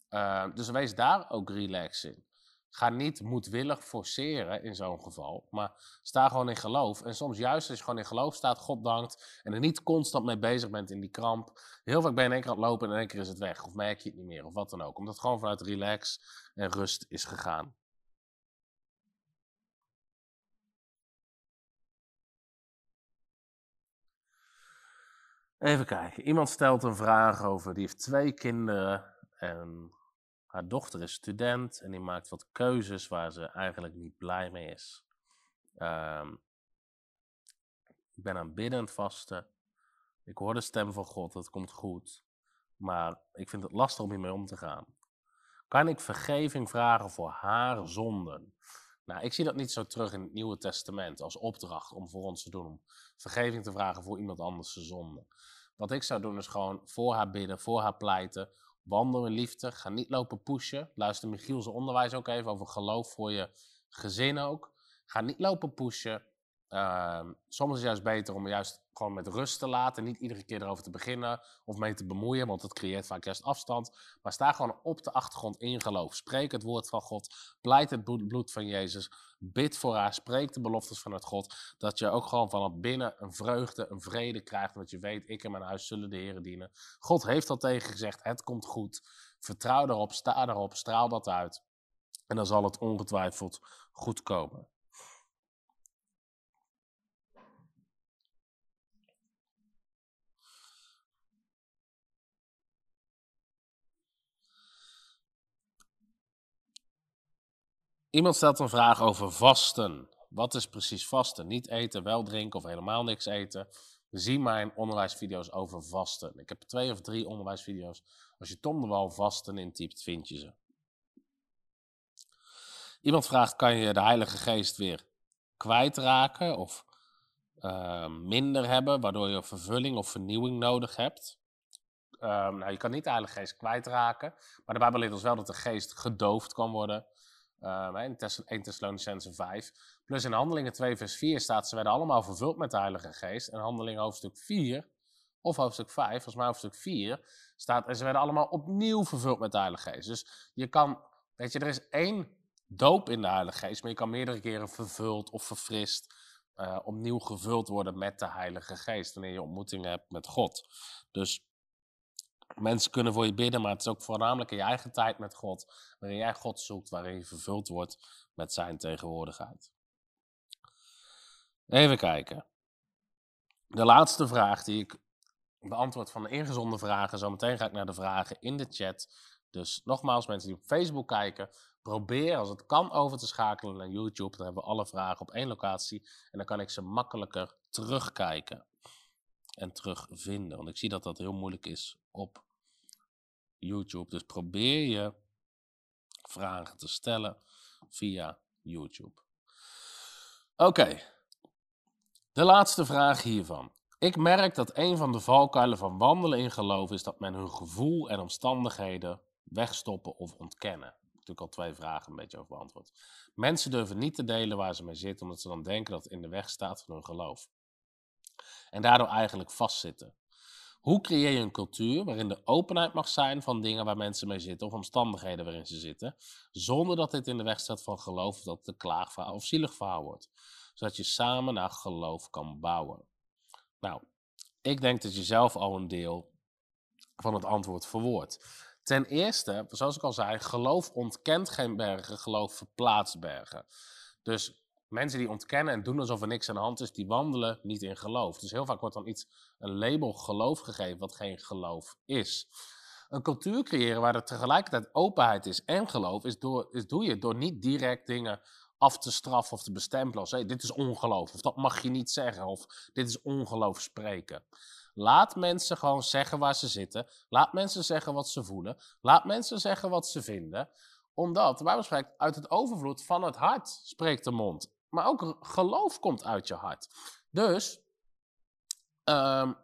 Uh, dus wees daar ook relax in. Ga niet moedwillig forceren in zo'n geval, maar sta gewoon in geloof. En soms juist als je gewoon in geloof staat, God dankt en er niet constant mee bezig bent in die kramp. Heel vaak ben je in één keer aan het lopen en in één keer is het weg. Of merk je het niet meer of wat dan ook. Omdat het gewoon vanuit relax en rust is gegaan. Even kijken. Iemand stelt een vraag over, die heeft twee kinderen en haar dochter is student en die maakt wat keuzes waar ze eigenlijk niet blij mee is. Um, ik ben aan biddend vasten. Ik hoor de stem van God, dat komt goed. Maar ik vind het lastig om hiermee om te gaan. Kan ik vergeving vragen voor haar zonden? Nou, ik zie dat niet zo terug in het Nieuwe Testament als opdracht om voor ons te doen, om vergeving te vragen voor iemand anders zijn zonde. Wat ik zou doen is gewoon voor haar bidden, voor haar pleiten, wandel in liefde, ga niet lopen pushen. Luister Michiel's onderwijs ook even over geloof voor je gezin ook. Ga niet lopen pushen. Ehm, soms is het juist beter om juist gewoon met rust te laten. Niet iedere keer erover te beginnen of mee te bemoeien, want dat creëert vaak juist afstand. Maar sta gewoon op de achtergrond in geloof. Spreek het woord van God. Pleit het bloed van Jezus. Bid voor haar. Spreek de beloftes vanuit God. Dat je ook gewoon vanaf binnen een vreugde, een vrede krijgt. Want je weet, ik en mijn huis zullen de Heer dienen. God heeft al tegen gezegd, het komt goed. Vertrouw erop, sta erop, straal dat uit. En dan zal het ongetwijfeld goed komen. Iemand stelt een vraag over vasten. Wat is precies vasten? Niet eten, wel drinken of helemaal niks eten. Zie mijn onderwijsvideo's over vasten. Ik heb twee of drie onderwijsvideo's. Als je Tom de Wal vasten intypt, vind je ze. Iemand vraagt, kan je de Heilige Geest weer kwijtraken of uh, minder hebben, waardoor je vervulling of vernieuwing nodig hebt? Um, nou, je kan niet de Heilige Geest kwijtraken, maar de Bijbel leert ons wel dat de geest gedoofd kan worden. Um, in 1 Thessalonicense 5. Plus in Handelingen 2 vers 4 staat, ze werden allemaal vervuld met de Heilige Geest. En Handelingen hoofdstuk 4, of hoofdstuk 5, volgens mij hoofdstuk 4, staat, en ze werden allemaal opnieuw vervuld met de Heilige Geest. Dus je kan, weet je, er is één doop in de Heilige Geest, maar je kan meerdere keren vervuld of verfrist, uh, opnieuw gevuld worden met de Heilige Geest, wanneer je ontmoeting hebt met God. Dus mensen kunnen voor je bidden, maar het is ook voornamelijk in je eigen tijd met God, waarin jij God zoekt, waarin je vervuld wordt met zijn tegenwoordigheid. Even kijken. De laatste vraag die ik beantwoord van de ingezonde vragen, zometeen ga ik naar de vragen in de chat. Dus nogmaals, mensen die op Facebook kijken, probeer als het kan over te schakelen naar YouTube. Dan hebben we alle vragen op één locatie en dan kan ik ze makkelijker terugkijken en terugvinden. Want ik zie dat dat heel moeilijk is op YouTube. Dus probeer je vragen te stellen via YouTube. Oké, de laatste vraag hiervan. Ik merk dat een van de valkuilen van wandelen in geloof is dat men hun gevoel en omstandigheden wegstoppen of ontkennen. Natuurlijk al twee vragen een beetje over beantwoord. Mensen durven niet te delen waar ze mee zitten, omdat ze dan denken dat het in de weg staat van hun geloof. En daardoor eigenlijk vastzitten. Hoe creëer je een cultuur waarin de openheid mag zijn van dingen waar mensen mee zitten of omstandigheden waarin ze zitten, zonder dat dit in de weg staat van geloof of dat het een klaagverhaal of zielig verhaal wordt, zodat je samen naar geloof kan bouwen. Nou, ik denk dat je zelf al een deel van het antwoord verwoordt. Ten eerste, zoals ik al zei, geloof ontkent geen bergen, geloof verplaatst bergen. Dus mensen die ontkennen en doen alsof er niks aan de hand is, die wandelen niet in geloof. Dus heel vaak wordt dan iets, een label geloof gegeven, wat geen geloof is. Een cultuur creëren waar er tegelijkertijd openheid is en geloof, is, door, is doe je door niet direct dingen af te straffen of te bestempelen als hey, dit is ongeloof, of dat mag je niet zeggen, of dit is ongeloof spreken. Laat mensen gewoon zeggen waar ze zitten. Laat mensen zeggen wat ze voelen. Laat mensen zeggen wat ze vinden. Omdat, Bijbel spreekt, uit het overvloed van het hart spreekt de mond. Maar ook geloof komt uit je hart. Dus, um,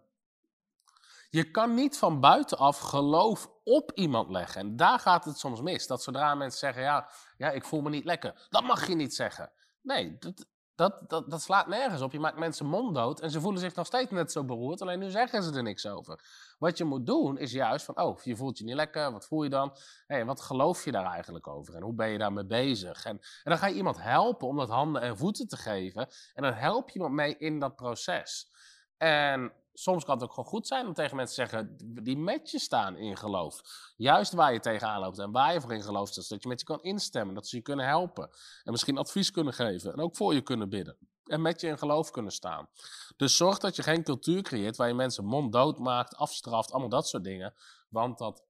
je kan niet van buitenaf geloof op iemand leggen. En daar gaat het soms mis. Dat zodra mensen zeggen, ja, ja ik voel me niet lekker. Dat mag je niet zeggen. Nee, dat, dat, dat, dat slaat nergens op. Je maakt mensen monddood en ze voelen zich nog steeds net zo beroerd. Alleen nu zeggen ze er niks over. Wat je moet doen is juist van, oh, je voelt je niet lekker. Wat voel je dan? Hey, wat geloof je daar eigenlijk over? En hoe ben je daarmee bezig? En, en dan ga je iemand helpen om dat handen en voeten te geven. En dan help je iemand mee in dat proces. En soms kan het ook gewoon goed zijn om tegen mensen te zeggen die met je staan in geloof. Juist waar je tegenaan loopt en waar je voor in gelooft, dat je met je kan instemmen, dat ze je kunnen helpen. En misschien advies kunnen geven en ook voor je kunnen bidden. En met je in geloof kunnen staan. Dus zorg dat je geen cultuur creëert waar je mensen monddood maakt, afstraft, allemaal dat soort dingen. Want dat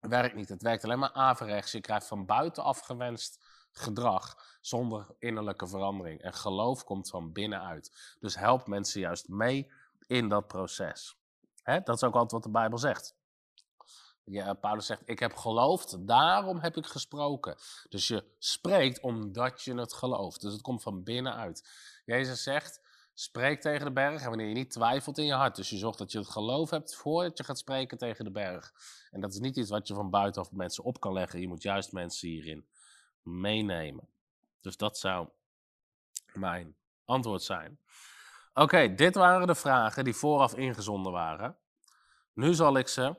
werkt niet. Het werkt alleen maar averechts. Je krijgt van buitenaf gewenst gedrag zonder innerlijke verandering. En geloof komt van binnenuit. Dus help mensen juist mee in dat proces. Dat is ook altijd wat de Bijbel zegt. Ja, Paulus zegt, ik heb geloofd, daarom heb ik gesproken. Dus je spreekt omdat je het gelooft. Dus het komt van binnenuit. Jezus zegt, spreek tegen de berg en wanneer je niet twijfelt in je hart. Dus je zorgt dat je het geloof hebt voordat je gaat spreken tegen de berg. En dat is niet iets wat je van buitenaf mensen op kan leggen. Je moet juist mensen hierin meenemen. Dus dat zou mijn antwoord zijn. Oké, dit waren de vragen die vooraf ingezonden waren. Nu zal ik ze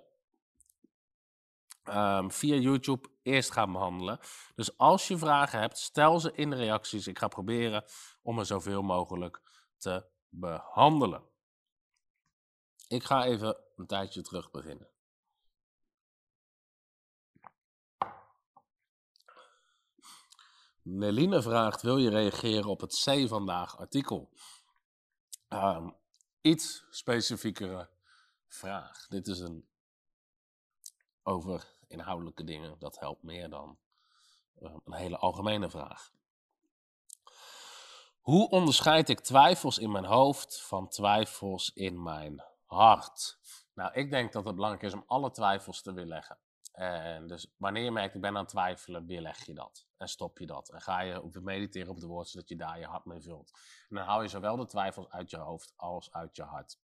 ehm, via YouTube eerst gaan behandelen. Dus als je vragen hebt, stel ze in de reacties. Ik ga proberen om er zoveel mogelijk te behandelen. Ik ga even een tijdje terug beginnen. Neline vraagt: Wil je reageren op het C vandaag artikel? Ehm, iets specifiekere vraag. Dit is een over inhoudelijke dingen. Dat helpt meer dan ehm, een hele algemene vraag. Hoe onderscheid ik twijfels in mijn hoofd van twijfels in mijn hart? Nou, ik denk dat het belangrijk is om alle twijfels te weerleggen. En dus wanneer je merkt, ik ben aan het twijfelen, weerleg je dat. En stop je dat. En ga je op mediteren op de woord, zodat je daar je hart mee vult. En dan haal je zowel de twijfels uit je hoofd als uit je hart.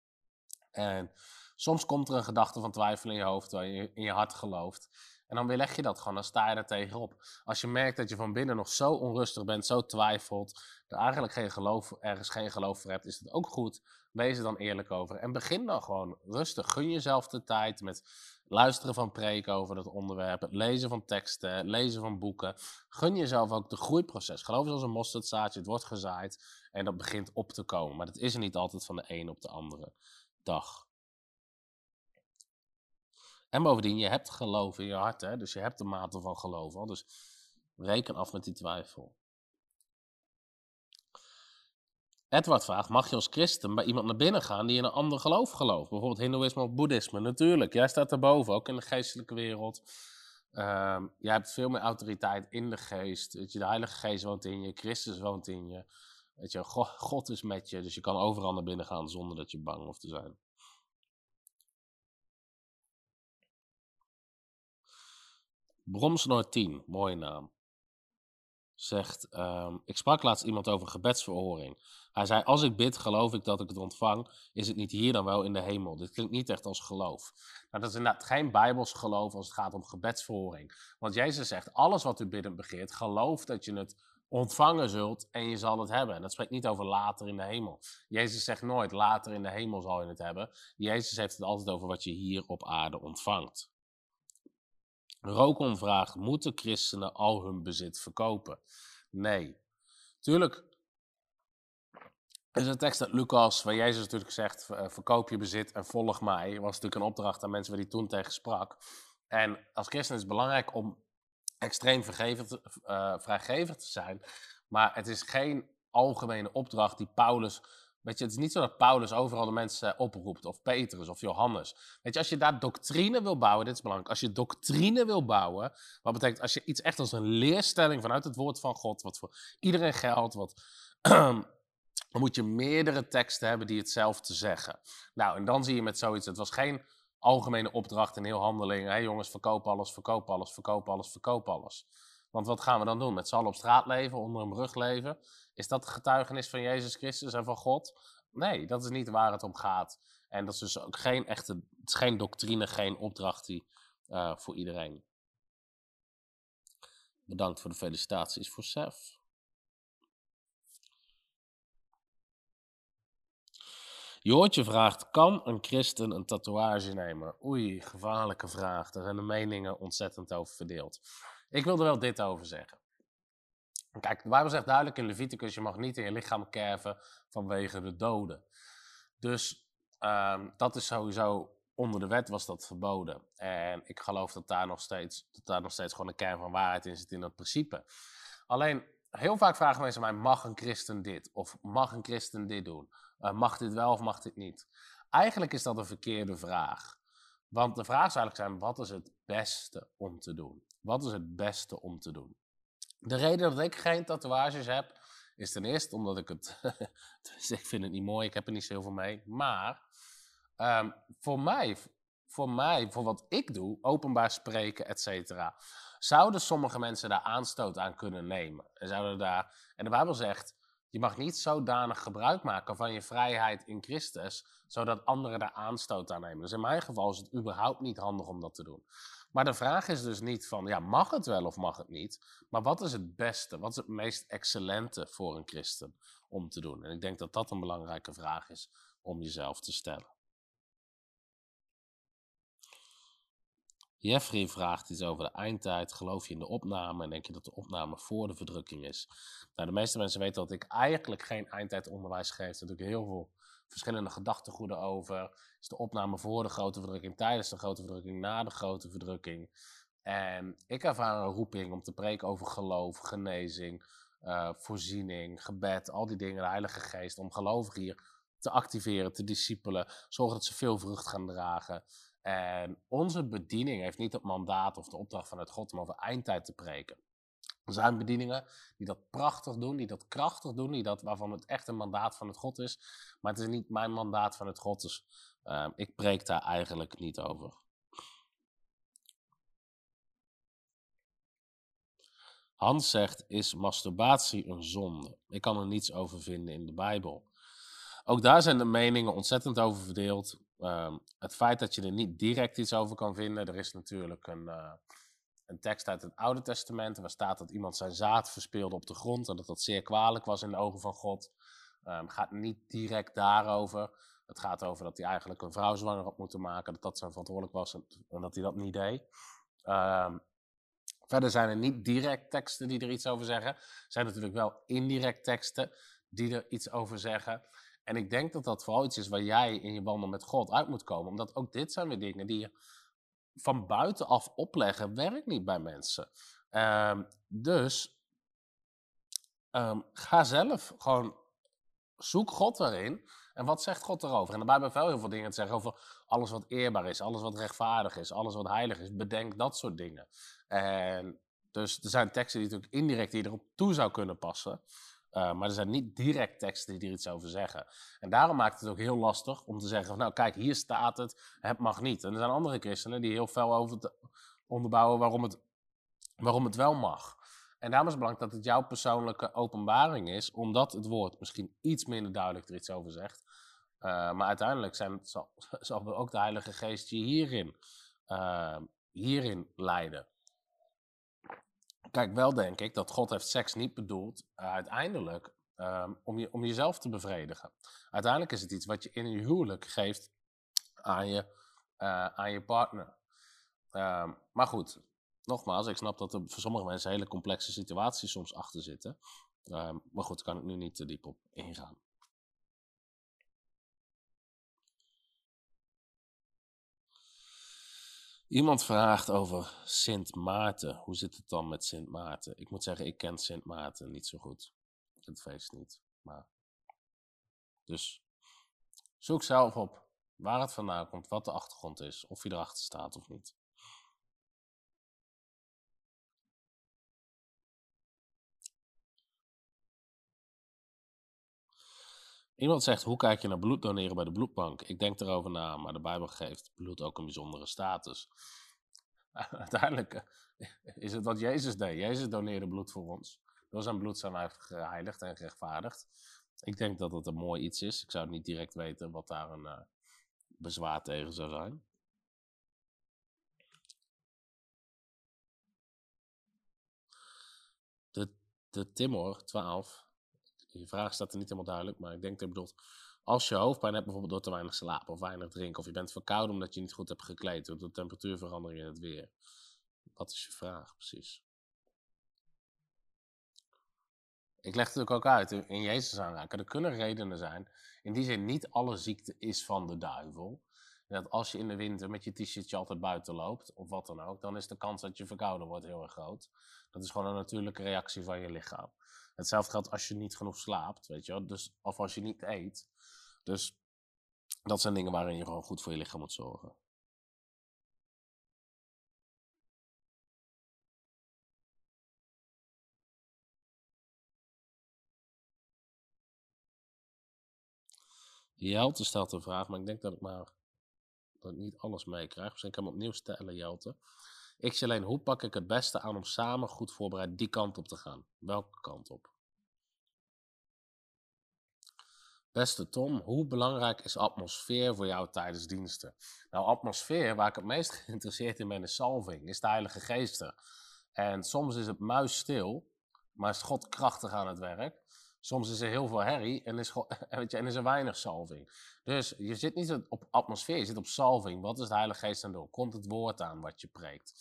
En soms komt er een gedachte van twijfel in je hoofd, waar je in je hart gelooft. En dan weerleg je dat gewoon, dan sta je er tegenop. Als je merkt dat je van binnen nog zo onrustig bent, zo twijfelt, er eigenlijk geen geloof, ergens geen geloof voor hebt, is het ook goed. Wees er dan eerlijk over. En begin dan gewoon rustig. Gun jezelf de tijd met luisteren van preken over dat onderwerp, lezen van teksten, lezen van boeken. Gun jezelf ook de groeiproces. Geloof zoals een mosterdzaadje, het wordt gezaaid en dat begint op te komen. Maar dat is er niet altijd van de een op de andere dag. En bovendien, je hebt geloof in je hart, hè? dus je hebt de mate van geloof al. Dus reken af met die twijfel. Edward vraagt, mag je als christen bij iemand naar binnen gaan die in een ander geloof gelooft? Bijvoorbeeld hindoeïsme of boeddhisme? Natuurlijk, jij staat erboven, ook in de geestelijke wereld. Uh, jij hebt veel meer autoriteit in de geest. Weet je, de Heilige Geest woont in je, Christus woont in je. Weet je, God is met je, dus je kan overal naar binnen gaan zonder dat je bang hoeft te zijn. Bromsnoor 10, mooie naam. Zegt, ehm, ik sprak laatst iemand over gebedsverhoring. Hij zei, als ik bid, geloof ik dat ik het ontvang. Is het niet hier dan wel in de hemel? Dit klinkt niet echt als geloof. Nou, dat is inderdaad geen bijbels geloof als het gaat om gebedsverhoring. Want Jezus zegt, alles wat u biddend begeert, geloof dat je het ontvangen zult en je zal het hebben. En dat spreekt niet over later in de hemel. Jezus zegt nooit, later in de hemel zal je het hebben. Jezus heeft het altijd over wat je hier op aarde ontvangt. Rokon vraagt, moeten christenen al hun bezit verkopen? Nee. Tuurlijk is een tekst uit Lucas, waar Jezus natuurlijk zegt, eh, verkoop je bezit en volg mij. Was natuurlijk een opdracht aan mensen waar hij toen tegen sprak. En als christen is het belangrijk om extreem uh, vrijgevig te zijn. Maar het is geen algemene opdracht die Paulus Weet je, het is niet zo dat Paulus overal de mensen oproept, of Petrus of Johannes. Weet je, als je daar doctrine wil bouwen, dit is belangrijk, als je doctrine wil bouwen, wat betekent als je iets echt als een leerstelling vanuit het woord van God, wat voor iedereen geldt, wat, dan moet je meerdere teksten hebben die hetzelfde zeggen. Nou, en dan zie je met zoiets, het was geen algemene opdracht in heel handeling, hé jongens, verkoop alles, verkoop alles, verkoop alles, verkoop alles. Want wat gaan we dan doen? Met z'n allen op straat leven, onder een brug leven? Is dat het getuigenis van Jezus Christus en van God? Nee, dat is niet waar het om gaat. En dat is dus ook geen echte, geen doctrine, geen opdracht die, uh, voor iedereen. Bedankt voor de felicitaties voor Sef. Joortje vraagt, kan een christen een tatoeage nemen? Oei, gevaarlijke vraag. Daar zijn de meningen ontzettend over verdeeld. Ik wil er wel dit over zeggen. Kijk, de Bijbel zegt duidelijk in Leviticus, je mag niet in je lichaam kerven vanwege de doden. Dus ehm, dat is sowieso, onder de wet was dat verboden. En ik geloof dat daar nog steeds, dat daar nog steeds gewoon een kern van waarheid in zit in dat principe. Alleen, heel vaak vragen mensen mij, mag een christen dit? Of mag een christen dit doen? Uh, mag dit wel of mag dit niet? Eigenlijk is dat een verkeerde vraag. Want de vraag zou eigenlijk zijn, wat is het beste om te doen? Wat is het beste om te doen? De reden dat ik geen tatoeages heb, is ten eerste omdat ik het. dus ik vind het niet mooi, ik heb er niet zoveel mee. Maar um, voor mij voor mij, voor wat ik doe, openbaar spreken, et cetera, zouden sommige mensen daar aanstoot aan kunnen nemen. En, zouden daar, en de Bijbel zegt, je mag niet zodanig gebruik maken van je vrijheid in Christus, zodat anderen daar aanstoot aan nemen. Dus in mijn geval is het überhaupt niet handig om dat te doen. Maar de vraag is dus niet van, ja, mag het wel of mag het niet? Maar wat is het beste, wat is het meest excellente voor een christen om te doen? En ik denk dat dat een belangrijke vraag is om jezelf te stellen. Jeffrey vraagt iets over de eindtijd. Geloof je in de opname en denk je dat de opname voor de verdrukking is? Nou, de meeste mensen weten dat ik eigenlijk geen eindtijdonderwijs geef. Er ik heel veel verschillende gedachtegoeden over. Is de opname voor de grote verdrukking, tijdens de grote verdrukking, na de grote verdrukking? En ik ervaar een roeping om te preken over geloof, genezing, uh, voorziening, gebed, al die dingen, de Heilige Geest, om gelovigen hier te activeren, te discipelen, zorgen dat ze veel vrucht gaan dragen. En onze bediening heeft niet het mandaat of de opdracht vanuit God om over eindtijd te preken. Zijn bedieningen die dat prachtig doen, die dat krachtig doen, die dat, waarvan het echt een mandaat van het God is. Maar het is niet mijn mandaat van het God, dus uh, ik preek daar eigenlijk niet over. Hans zegt, is masturbatie een zonde? Ik kan er niets over vinden in de Bijbel. Ook daar zijn de meningen ontzettend over verdeeld. Um, het feit dat je er niet direct iets over kan vinden. Er is natuurlijk een, uh, een tekst uit het Oude Testament. Waar staat dat iemand zijn zaad verspeelde op de grond. En dat dat zeer kwalijk was in de ogen van God. Um, gaat niet direct daarover. Het gaat over dat hij eigenlijk een vrouw zwanger had moeten maken. Dat dat zijn verantwoordelijk was en, dat hij dat niet deed. Um, verder zijn er niet direct teksten die er iets over zeggen. Er zijn natuurlijk wel indirect teksten die er iets over zeggen. En ik denk dat dat vooral iets is waar jij in je wandel met God uit moet komen. Omdat ook dit zijn weer dingen die je van buitenaf opleggen, werkt niet bij mensen. Um, dus um, ga zelf gewoon, zoek God erin. En wat zegt God erover? En de Bijbel heeft wel heel veel dingen te zeggen over alles wat eerbaar is, alles wat rechtvaardig is, alles wat heilig is. Bedenk dat soort dingen. En dus er zijn teksten die natuurlijk indirect die erop toe zou kunnen passen. Uh, maar er zijn niet direct teksten die er iets over zeggen. En daarom maakt het ook heel lastig om te zeggen: van, Nou, kijk, hier staat het, het mag niet. En er zijn andere christenen die heel fel over te onderbouwen waarom het, waarom het wel mag. En daarom is het belangrijk dat het jouw persoonlijke openbaring is, omdat het woord misschien iets minder duidelijk er iets over zegt. Uh, maar uiteindelijk zijn, zal, zal ook de Heilige Geest je hierin, uh, hierin leiden. Kijk, wel denk ik dat God heeft seks niet bedoeld uh, uiteindelijk um, om, je, om jezelf te bevredigen. Uiteindelijk is het iets wat je in je huwelijk geeft aan je, uh, aan je partner. Um, maar goed, nogmaals, ik snap dat er voor sommige mensen hele complexe situaties soms achter zitten. Um, maar goed, daar kan ik nu niet te diep op ingaan. Iemand vraagt over Sint Maarten. Hoe zit het dan met Sint Maarten? Ik moet zeggen, ik ken Sint Maarten niet zo goed. Het feest niet. Maar... Dus zoek zelf op waar het vandaan komt, wat de achtergrond is, of je erachter staat of niet. Iemand zegt, hoe kijk je naar bloed doneren bij de bloedbank? Ik denk erover na, maar de Bijbel geeft bloed ook een bijzondere status. Uiteindelijk eh, is het wat Jezus deed. Jezus doneerde bloed voor ons. Door zijn bloed zijn wij geheiligd en gerechtvaardigd. Ik denk dat het een mooi iets is. Ik zou niet direct weten wat daar een uh, bezwaar tegen zou zijn. De, de Timor 12 je vraag staat er niet helemaal duidelijk, maar ik denk dat je bedoelt, als je hoofdpijn hebt bijvoorbeeld door te weinig slapen of weinig drinken, of je bent verkouden omdat je niet goed hebt gekleed door de temperatuurverandering in het weer. Wat is je vraag precies? Ik leg het natuurlijk ook uit in Jezus aanraken. Er kunnen redenen zijn. In die zin, niet alle ziekte is van de duivel. dat als je in de winter met je t-shirtje altijd buiten loopt, of wat dan ook, dan is de kans dat je verkouden wordt heel erg groot. Dat is gewoon een natuurlijke reactie van je lichaam. Hetzelfde geldt als je niet genoeg slaapt, weet je wel. Dus, of als je niet eet. Dus dat zijn dingen waarin je gewoon goed voor je lichaam moet zorgen. Jelte stelt een vraag, maar ik denk dat ik maar dat ik niet alles meekrijg. Misschien kan ik hem opnieuw stellen, Jelte. Ik zie alleen, hoe pak ik het beste aan om samen goed voorbereid die kant op te gaan? Welke kant op? Beste Tom, hoe belangrijk is atmosfeer voor jou tijdens diensten? Nou, atmosfeer, waar ik het meest geïnteresseerd in ben, is salving, is de Heilige Geest. En soms is het muisstil, maar is God krachtig aan het werk. Soms is er heel veel herrie en is, weet je, en is er weinig salving. Dus je zit niet op atmosfeer, je zit op salving. Wat is de Heilige Geest aan doen? Komt het woord aan wat je preekt?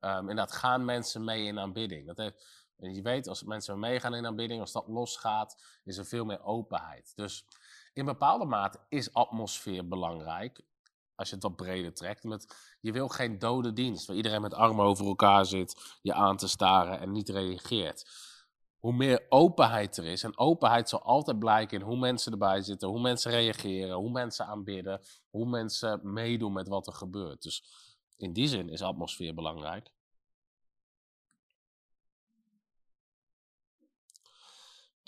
Um, en dat gaan mensen mee in aanbidding. Je weet, als mensen meegaan in aanbidding, als dat losgaat, is er veel meer openheid. Dus in bepaalde mate is atmosfeer belangrijk. Als je het wat breder trekt. Je wil geen dode dienst, waar iedereen met armen over elkaar zit, je aan te staren en niet reageert. Hoe meer openheid er is, en openheid zal altijd blijken in hoe mensen erbij zitten, hoe mensen reageren, hoe mensen aanbidden, hoe mensen meedoen met wat er gebeurt. Dus in die zin is atmosfeer belangrijk.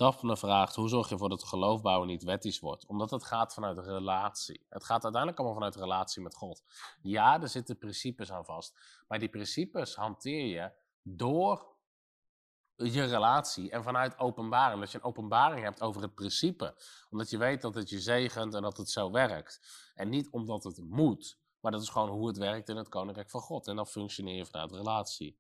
Daphne vraagt, hoe zorg je ervoor dat geloofbouwen niet wettisch wordt? Omdat het gaat vanuit relatie. Het gaat uiteindelijk allemaal vanuit relatie met God. Ja, er zitten principes aan vast. Maar die principes hanteer je door je relatie en vanuit openbaring. Dat je een openbaring hebt over het principe. Omdat je weet dat het je zegent en dat het zo werkt. En niet omdat het moet, maar dat is gewoon hoe het werkt in het koninkrijk van God. En dan functioneer je vanuit relatie.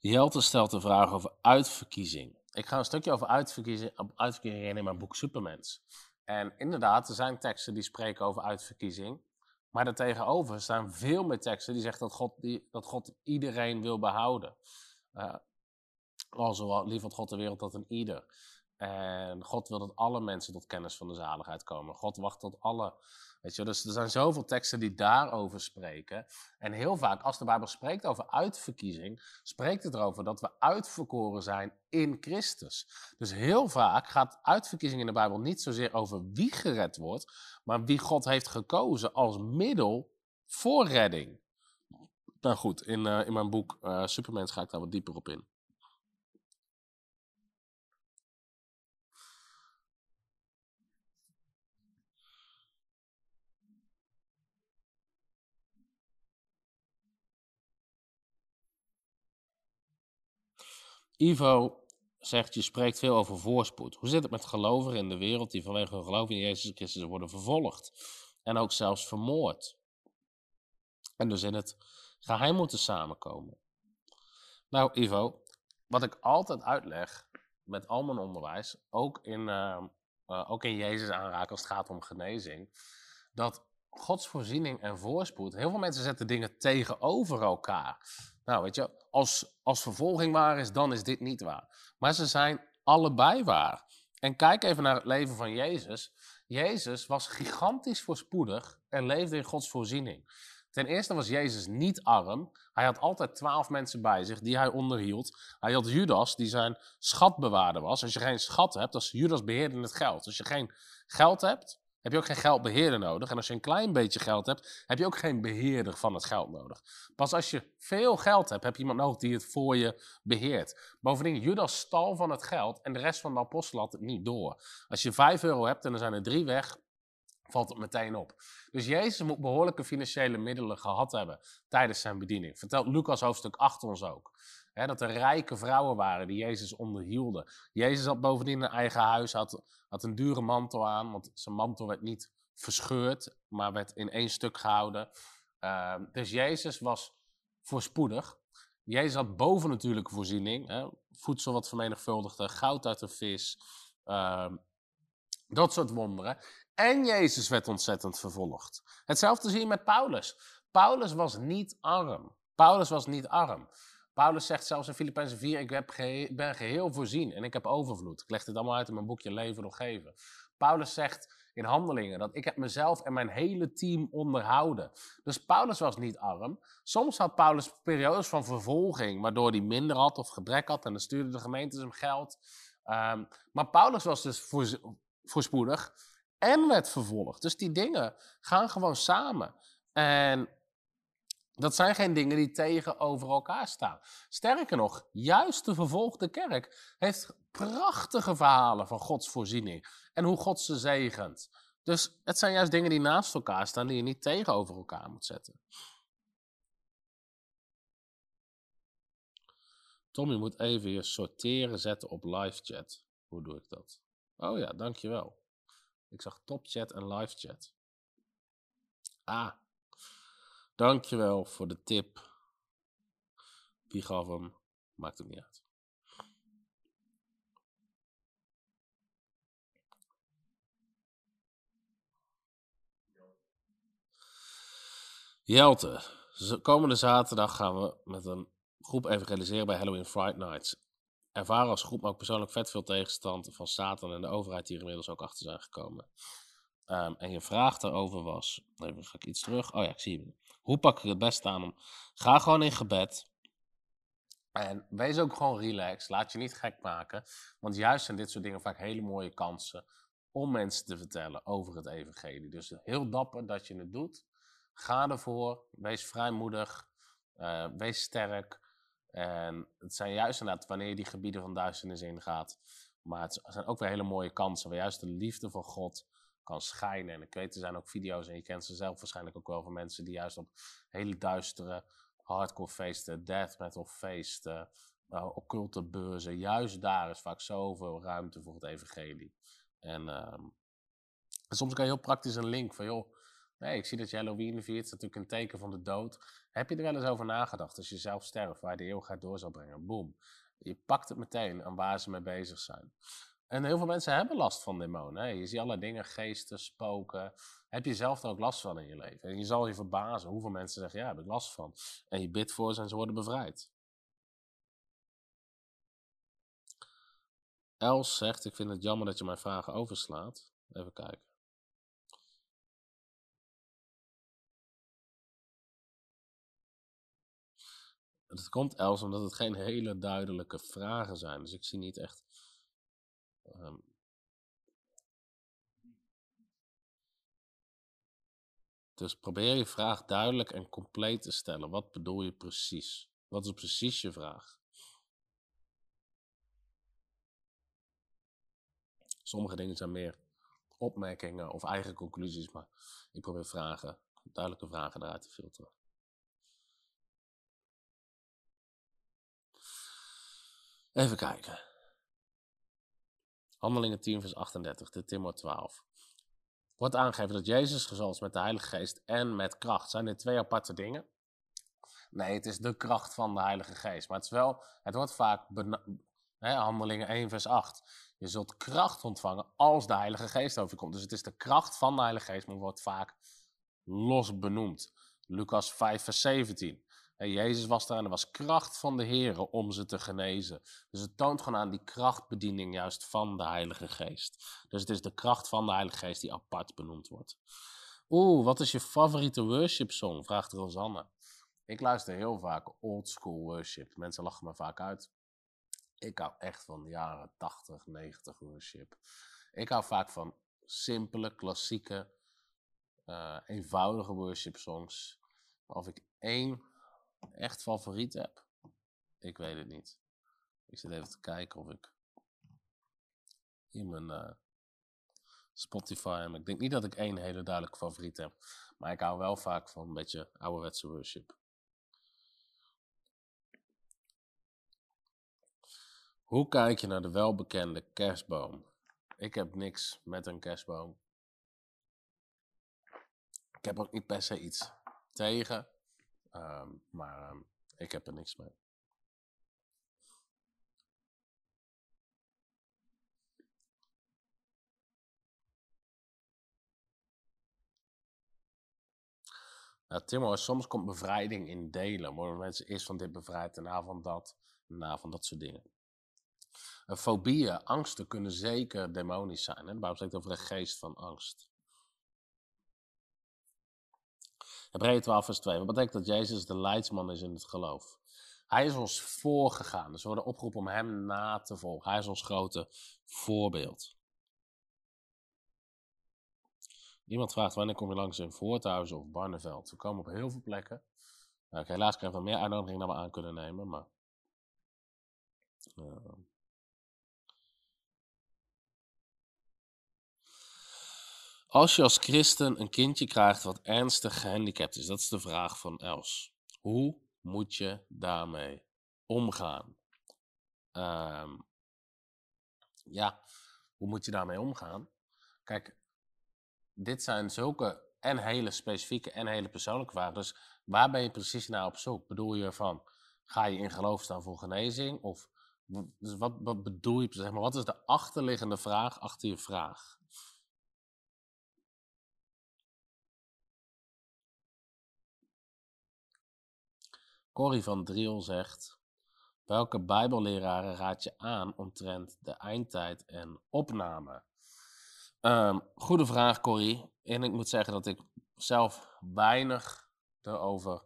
Jelte stelt de vraag over uitverkiezing. Ik ga een stukje over uitverkiezing, uitverkiezing in mijn boek Supermens. En inderdaad, er zijn teksten die spreken over uitverkiezing. Maar daartegenover staan veel meer teksten die zeggen dat God, die, dat God iedereen wil behouden. Uh, al zo lief van God de wereld dat een ieder. En God wil dat alle mensen tot kennis van de zaligheid komen. God wacht tot alle Weet je, dus er zijn zoveel teksten die daarover spreken. En heel vaak, als de Bijbel spreekt over uitverkiezing, spreekt het erover dat we uitverkoren zijn in Christus. Dus heel vaak gaat uitverkiezing in de Bijbel niet zozeer over wie gered wordt, maar wie God heeft gekozen als middel voor redding. Nou goed, in, uh, in mijn boek uh, Supermens ga ik daar wat dieper op in. Ivo zegt, je spreekt veel over voorspoed. Hoe zit het met gelovigen in de wereld die vanwege hun geloof in Jezus Christus worden vervolgd? En ook zelfs vermoord. En dus in het geheim moeten samenkomen. Nou, Ivo, wat ik altijd uitleg met al mijn onderwijs, ook in, uh, uh, ook in Jezus aanraken als het gaat om genezing, dat Gods voorziening en voorspoed, heel veel mensen zetten dingen tegenover elkaar. Nou, weet je, als, als vervolging waar is, dan is dit niet waar. Maar ze zijn allebei waar. En kijk even naar het leven van Jezus. Jezus was gigantisch voorspoedig en leefde in Gods voorziening. Ten eerste was Jezus niet arm. Hij had altijd twaalf mensen bij zich die hij onderhield. Hij had Judas, die zijn schatbewaarder was. Als je geen schat hebt, als Judas beheerde het geld. Als je geen geld hebt, heb je ook geen geldbeheerder nodig. En als je een klein beetje geld hebt, heb je ook geen beheerder van het geld nodig. Pas als je veel geld hebt, heb je iemand nodig die het voor je beheert. Bovendien, Judas stal van het geld en de rest van de apostel had het niet door. Als je 5 euro hebt en er zijn er drie weg, valt het meteen op. Dus Jezus moet behoorlijke financiële middelen gehad hebben tijdens zijn bediening. Vertelt Lucas hoofdstuk 8 ons ook. Dat er rijke vrouwen waren die Jezus onderhielden. Jezus had bovendien een eigen huis, had, had een dure mantel aan, want zijn mantel werd niet verscheurd, maar werd in één stuk gehouden. Uh, dus Jezus was voorspoedig. Jezus had bovennatuurlijke voorziening, hè, voedsel wat vermenigvuldigde, goud uit de vis, uh, dat soort wonderen. En Jezus werd ontzettend vervolgd. Hetzelfde zie je met Paulus. Paulus was niet arm. Paulus was niet arm. Paulus zegt zelfs in Filippenzen 4, ik heb ben geheel voorzien en ik heb overvloed. Ik leg dit allemaal uit in mijn boekje Leven nog geven. Paulus zegt in Handelingen dat ik heb mezelf en mijn hele team onderhouden. Dus Paulus was niet arm. Soms had Paulus periodes van vervolging, waardoor hij minder had of gebrek had en dan stuurde de gemeente hem geld. Um, maar Paulus was dus voor, voorspoedig en werd vervolgd. Dus die dingen gaan gewoon samen. En dat zijn geen dingen die tegenover elkaar staan. Sterker nog, juist de vervolgde kerk heeft prachtige verhalen van Gods voorziening en hoe God ze zegent. Dus het zijn juist dingen die naast elkaar staan, die je niet tegenover elkaar moet zetten. Tom, je moet even je sorteren zetten op live chat. Hoe doe ik dat? Oh ja, dankjewel. Ik zag top chat en live chat. Ah, dankjewel voor de tip. Wie gaf hem? Maakt het niet uit. Jelte, komende zaterdag gaan we met een groep evangeliseren bij Halloween Friday Nights. Ervaren als groep, maar ook persoonlijk vet veel tegenstand van Satan en de overheid die er inmiddels ook achter zijn gekomen. Um, en je vraag daarover was, even ga ik iets terug. Oh ja, ik zie je. Hoe pak ik het beste aan? Ga gewoon in gebed. En wees ook gewoon relaxed. Laat je niet gek maken. Want juist zijn dit soort dingen vaak hele mooie kansen om mensen te vertellen over het evangelie. Dus heel dapper dat je het doet. Ga ervoor. Wees vrijmoedig. Uh, wees sterk. En het zijn juist inderdaad wanneer je die gebieden van duisternis ingaat. Maar het zijn ook weer hele mooie kansen waar juist de liefde van God kan schijnen. En ik weet, er zijn ook video's en je kent ze zelf waarschijnlijk ook wel van mensen die juist op hele duistere hardcore feesten, death metal feesten, uh, occulte beurzen, juist daar is vaak zoveel ruimte voor het evangelie. En uh, soms kan je heel praktisch een link van, joh, Nee, ik zie dat je Halloween viert. Is natuurlijk een teken van de dood. Heb je er wel eens over nagedacht als je zelf sterft, waar de eeuwigheid door zal brengen? Boom. Je pakt het meteen aan waar ze mee bezig zijn. En heel veel mensen hebben last van demonen. Je ziet allerlei dingen, geesten, spoken. Heb je zelf er ook last van in je leven? En je zal je verbazen hoeveel mensen zeggen, ja, heb ik last van. En je bidt voor ze en ze worden bevrijd. Els zegt, ik vind het jammer dat je mijn vragen overslaat. Even kijken. Het komt Els omdat het geen hele duidelijke vragen zijn. Dus ik zie niet echt. Um... Dus probeer je vraag duidelijk en compleet te stellen. Wat bedoel je precies? Wat is precies je vraag? Sommige dingen zijn meer opmerkingen of eigen conclusies, maar ik probeer vragen, duidelijke vragen eruit te filteren. Even kijken. Handelingen 10, vers 38, de Timor 12. Wordt aangegeven dat Jezus gezond is met de Heilige Geest en met kracht. Zijn dit twee aparte dingen? Nee, het is de kracht van de Heilige Geest. Maar het, is wel, het wordt vaak, Handelingen 1, vers 8. Je zult kracht ontvangen als de Heilige Geest over je komt. Dus het is de kracht van de Heilige Geest, maar wordt vaak los benoemd. Lucas 5, vers 17. En Jezus was daar en er was kracht van de Heer om ze te genezen. Dus het toont gewoon aan die krachtbediening juist van de Heilige Geest. Dus het is de kracht van de Heilige Geest die apart benoemd wordt. Oeh, wat is je favoriete worship song? Vraagt Rosanne. Ik luister heel vaak old school worship. Mensen lachen me vaak uit. Ik hou echt van de jaren 80, 90 worship. Ik hou vaak van simpele, klassieke, uh, eenvoudige worship songs. Of ik één echt favoriet heb? Ik weet het niet. Ik zit even te kijken of ik in mijn uh, Spotify heb. Ik denk niet dat ik één hele duidelijke favoriet heb. Maar ik hou wel vaak van een beetje ouderwetse worship. Hoe kijk je naar de welbekende kerstboom? Ik heb niks met een kerstboom. Ik heb ook niet per se iets tegen. Um, maar um, ik heb er niks mee. Nou, Timo, soms komt bevrijding in delen. Worden mensen eerst van dit bevrijd, daarna van dat, daarna van dat soort dingen. Uh, fobieën, angsten kunnen zeker demonisch zijn. Hè? De Bijbel spreekt over een geest van angst. Hebreeën 12 vers 2. Wat betekent dat Jezus de leidsman is in het geloof? Hij is ons voorgegaan. Dus we worden opgeroepen om hem na te volgen. Hij is ons grote voorbeeld. Iemand vraagt wanneer kom je langs in Voorthuizen of Barneveld. We komen op heel veel plekken. Nou, ik helaas krijg ik meer uitnodigingen dan we aan kunnen nemen, maar... Uh, als je als christen een kindje krijgt wat ernstig gehandicapt is, dat is de vraag van Els. Hoe moet je daarmee omgaan? Um, ja, hoe moet je daarmee omgaan? Kijk, dit zijn zulke en hele specifieke en hele persoonlijke vragen. Dus waar ben je precies naar op zoek? Bedoel je van, ga je in geloof staan voor genezing? Of dus wat, wat bedoel je, zeg maar, wat is de achterliggende vraag achter je vraag? Corrie van Driel zegt: Welke Bijbelleraren raad je aan omtrent de eindtijd en opname? Um, goede vraag, Corrie. En ik moet zeggen dat ik zelf weinig erover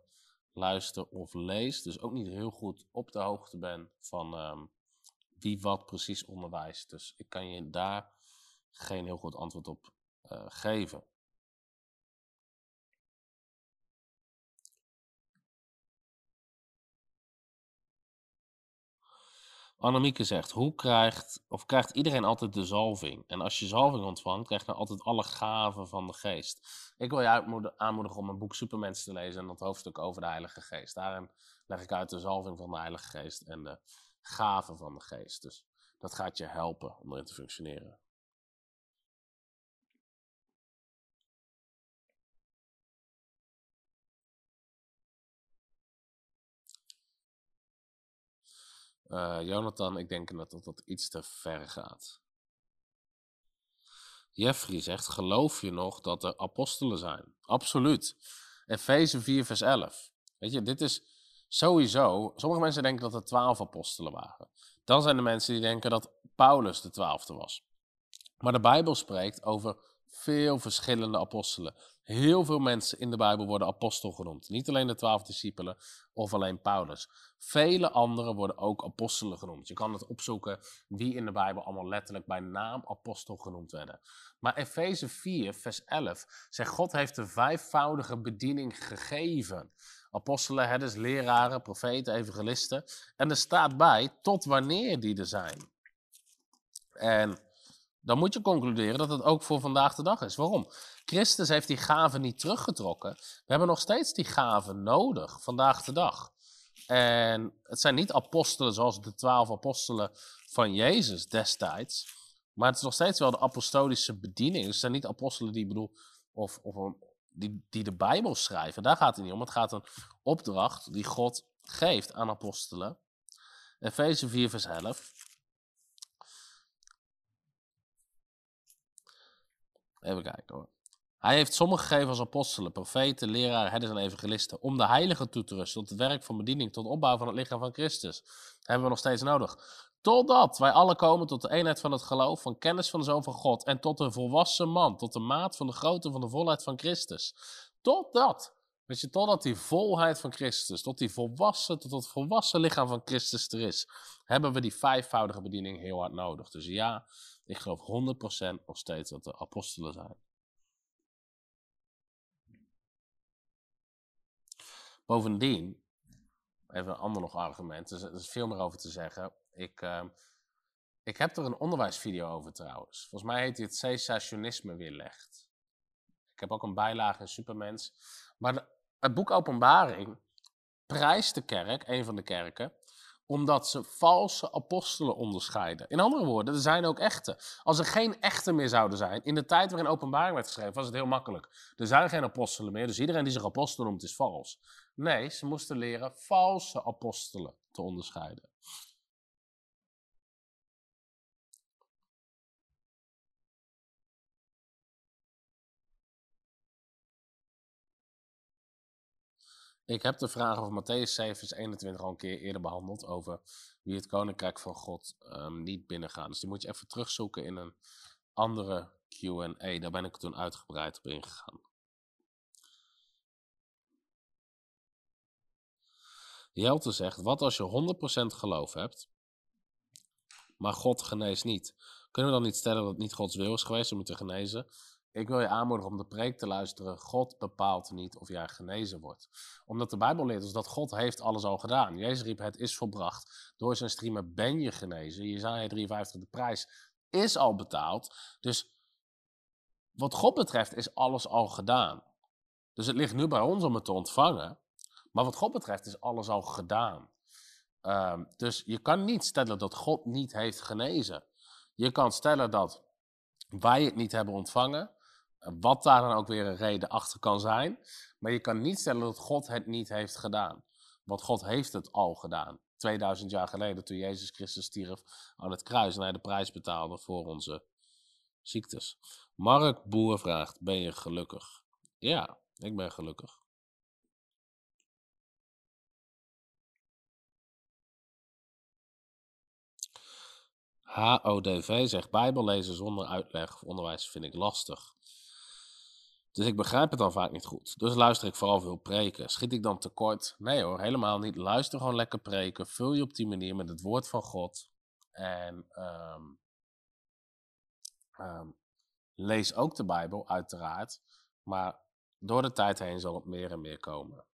luister of lees. Dus ook niet heel goed op de hoogte ben van um, wie wat precies onderwijst. Dus ik kan je daar geen heel goed antwoord op uh, geven. Annemieke zegt, hoe krijgt, of krijgt iedereen altijd de zalving? En als je zalving ontvangt, krijg je altijd alle gaven van de geest. Ik wil je aanmoedigen om een boek Supermensen te lezen en dat hoofdstuk over de Heilige Geest. Daarin leg ik uit de zalving van de Heilige Geest en de gaven van de geest. Dus dat gaat je helpen om erin te functioneren. Uh, Jonathan, ik denk dat, dat dat iets te ver gaat. Jeffrey zegt: Geloof je nog dat er apostelen zijn? Absoluut. Efeze 4, vers 11. Weet je, dit is sowieso. Sommige mensen denken dat er twaalf apostelen waren. Dan zijn er mensen die denken dat Paulus de twaalfde was. Maar de Bijbel spreekt over veel verschillende apostelen. Heel veel mensen in de Bijbel worden apostel genoemd. Niet alleen de twaalf discipelen of alleen Paulus. Vele anderen worden ook apostelen genoemd. Je kan het opzoeken wie in de Bijbel allemaal letterlijk bij naam apostel genoemd werden. Maar Efeze 4, vers 11 zegt God heeft de vijfvoudige bediening gegeven. Apostelen, herders, leraren, profeten, evangelisten. En er staat bij tot wanneer die er zijn. En dan moet je concluderen dat het ook voor vandaag de dag is. Waarom? Christus heeft die gaven niet teruggetrokken. We hebben nog steeds die gaven nodig, vandaag de dag. En het zijn niet apostelen zoals de twaalf apostelen van Jezus destijds. Maar het is nog steeds wel de apostolische bediening. Dus het zijn niet apostelen die, bedoel, of, of die, die de Bijbel schrijven. Daar gaat het niet om. Het gaat een opdracht die God geeft aan apostelen. Efeze 4, vers 11. Even kijken hoor. Hij heeft sommigen gegeven als apostelen, profeten, leraren, herders en evangelisten. Om de heiligen toe te rusten tot het werk van bediening, tot opbouw van het lichaam van Christus. Dat hebben we nog steeds nodig. Totdat wij alle komen tot de eenheid van het geloof, van kennis van de Zoon van God. En tot een volwassen man, tot de maat van de grootte van de volheid van Christus. Totdat, weet je, totdat die volheid van Christus, tot die volwassen, tot het volwassen lichaam van Christus er is. Hebben we die vijfvoudige bediening heel hard nodig. Dus ja, ik geloof 100% nog steeds dat er apostelen zijn. Bovendien, even een ander nog argument, er is veel meer over te zeggen. Ik, uh, ik heb er een onderwijsvideo over trouwens. Volgens mij heet het cessationisme weerlegd. Ik heb ook een bijlage in Supermens. Maar het boek Openbaring prijst de kerk, een van de kerken, omdat ze valse apostelen onderscheiden. In andere woorden, er zijn ook echte. Als er geen echte meer zouden zijn, in de tijd waarin openbaring werd geschreven, was het heel makkelijk. Er zijn geen apostelen meer, dus iedereen die zich apostel noemt is vals. Nee, ze moesten leren valse apostelen te onderscheiden. Ik heb de vraag over Matthäus 7, vers 21 al een keer eerder behandeld. Over wie het koninkrijk van God um, niet binnengaat. Dus die moet je even terugzoeken in een andere QA. Daar ben ik toen uitgebreid op ingegaan. Jelte zegt: Wat als je 100% geloof hebt, maar God geneest niet? Kunnen we dan niet stellen dat het niet Gods wil is geweest om je te genezen? Ik wil je aanmoedigen om de preek te luisteren. God bepaalt niet of jij genezen wordt. Omdat de Bijbel leert ons dat God heeft alles al gedaan. Jezus riep, het is volbracht. Door zijn streamer ben je genezen. Jezaja 53, de prijs is al betaald. Dus wat God betreft is alles al gedaan. Dus het ligt nu bij ons om het te ontvangen. Maar wat God betreft is alles al gedaan. Ehm, dus je kan niet stellen dat God niet heeft genezen. Je kan stellen dat wij het niet hebben ontvangen. Wat daar dan ook weer een reden achter kan zijn. Maar je kan niet stellen dat God het niet heeft gedaan. Want God heeft het al gedaan. 2000 jaar geleden, toen Jezus Christus stierf aan het kruis en hij de prijs betaalde voor onze ziektes. Mark Boer vraagt: Ben je gelukkig? Ja, ik ben gelukkig. HODV zegt Bijbel lezen zonder uitleg of onderwijs vind ik lastig. Dus ik begrijp het dan vaak niet goed. Dus luister ik vooral veel preken. Schiet ik dan tekort? Nee hoor, helemaal niet. Luister gewoon lekker preken. Vul je op die manier met het woord van God. En ehm, ehm, lees ook de Bijbel, uiteraard. Maar door de tijd heen zal het meer en meer komen.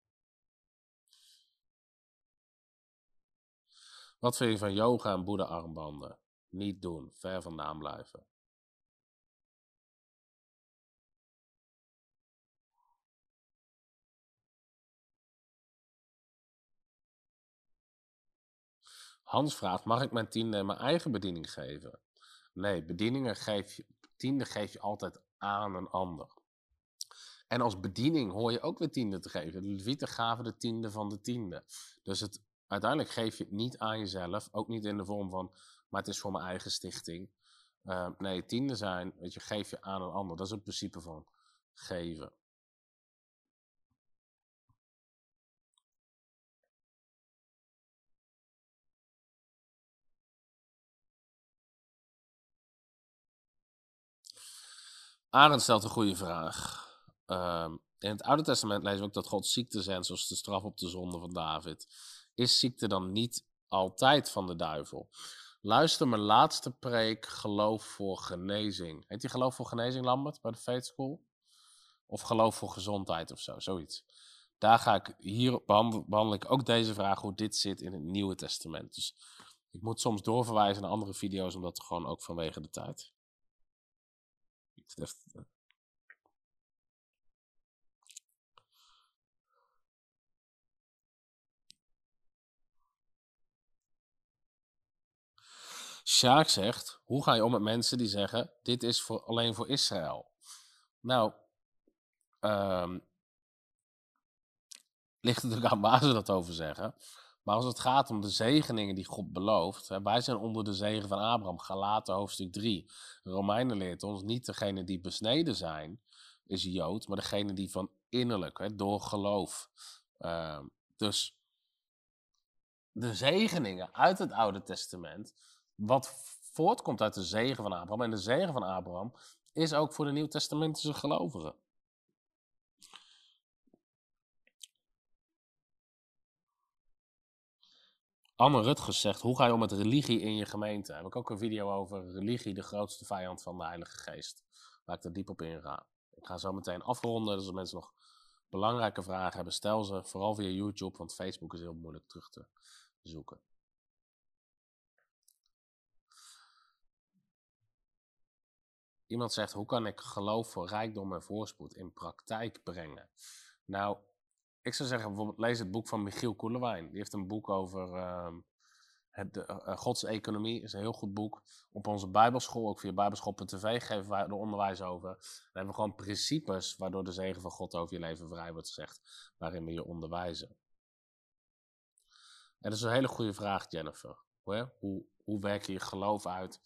Wat vind je van yoga en boeddha-armbanden? Niet doen, ver vandaan blijven. Hans vraagt, mag ik mijn tiende mijn eigen bediening geven? Nee, bedieningen geef je, tiende geef je altijd aan een ander. En als bediening hoor je ook weer tiende te geven. De Levieten gaven de tiende van de tiende. Dus het, uiteindelijk geef je het niet aan jezelf, ook niet in de vorm van, maar het is voor mijn eigen stichting. Uh, nee, tiende zijn, weet je, geef je aan een ander. Dat is het principe van geven. Arend stelt een goede vraag. Ehm, in het Oude Testament lezen we ook dat God ziekte zendt, zoals de straf op de zonde van David. Is ziekte dan niet altijd van de duivel? Luister mijn laatste preek, geloof voor genezing. Heet die geloof voor genezing, Lambert, bij de Faith School? Of geloof voor gezondheid of zo, zoiets. Daar ga ik, hier behandel, behandel ik ook deze vraag, hoe dit zit in het Nieuwe Testament. Dus ik moet soms doorverwijzen naar andere video's, omdat gewoon ook vanwege de tijd. Sjaak zegt, hoe ga je om met mensen die zeggen, dit is voor, alleen voor Israël? Nou, um, ligt natuurlijk aan waar ze dat over zeggen. Maar als het gaat om de zegeningen die God belooft, hè, wij zijn onder de zegen van Abraham, Galaten hoofdstuk 3. Romeinen leert ons, niet degene die besneden zijn, is Jood, maar degene die van innerlijk, hè, door geloof. Uh, dus de zegeningen uit het Oude Testament, wat voortkomt uit de zegen van Abraham, en de zegen van Abraham is ook voor de Nieuw-Testamentische gelovigen. Anne Rutgers zegt, hoe ga je om met religie in je gemeente? Heb ik ook een video over religie, de grootste vijand van de Heilige Geest. Waar ik er diep op inga. Ik ga zo meteen afronden, dus als mensen nog belangrijke vragen hebben, stel ze vooral via YouTube, want Facebook is heel moeilijk terug te zoeken. Iemand zegt, hoe kan ik geloof voor rijkdom en voorspoed in praktijk brengen? Nou, ik zou zeggen, bijvoorbeeld lees het boek van Michiel Koelewijn. Die heeft een boek over uh, het, uh, Gods economie. is een heel goed boek. Op onze bijbelschool, ook via bijbelschool.tv, geven wij er onderwijs over. Dan hebben we gewoon principes waardoor de zegen van God over je leven vrij wordt gezegd. Waarin we je onderwijzen. En dat is een hele goede vraag, Jennifer. Hoe, hoe, werk je je geloof uit?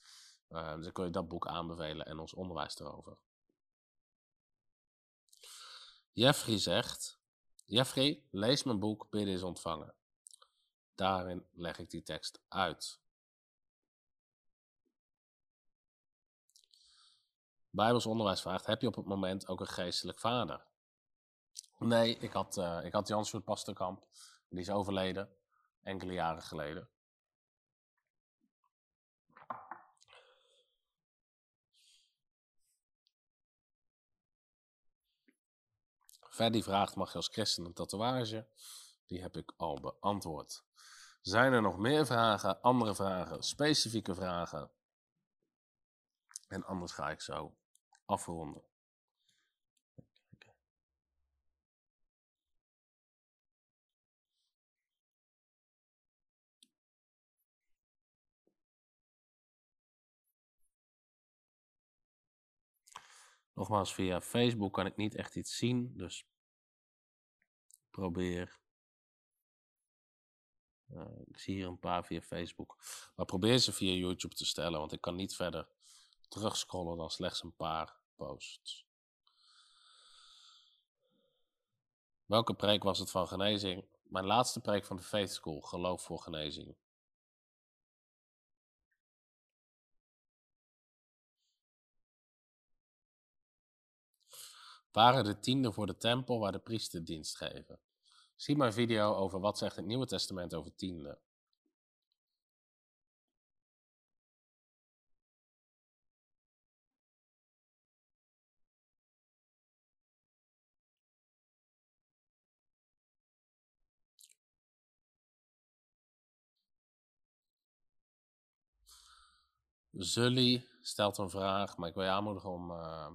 Dus dan kun je dat boek aanbevelen en ons onderwijs erover. Jeffrey zegt, Jeffrey, lees mijn boek Bidden is ontvangen. Daarin leg ik die tekst uit. Bijbels onderwijs vraagt, heb je op het moment ook een geestelijk vader? Nee, ik had, uh, ik had Pasterkamp, die is overleden, enkele jaren geleden. Freddy vraagt, mag je als christen een tatoeage? Die heb ik al beantwoord. Zijn er nog meer vragen, andere vragen, specifieke vragen? En anders ga ik zo afronden. Nogmaals, via Facebook kan ik niet echt iets zien, dus probeer. Uh, ik zie hier een paar via Facebook. Maar probeer ze via YouTube te stellen, want ik kan niet verder terugscrollen dan slechts een paar posts. Welke preek was het van genezing? Mijn laatste preek van de Faith School, geloof voor genezing. Waren de tiende voor de tempel waar de priester dienst geven. Zie mijn video over wat zegt het Nieuwe Testament over tiende. Zully stelt een vraag, maar ik wil je aanmoedigen om uh,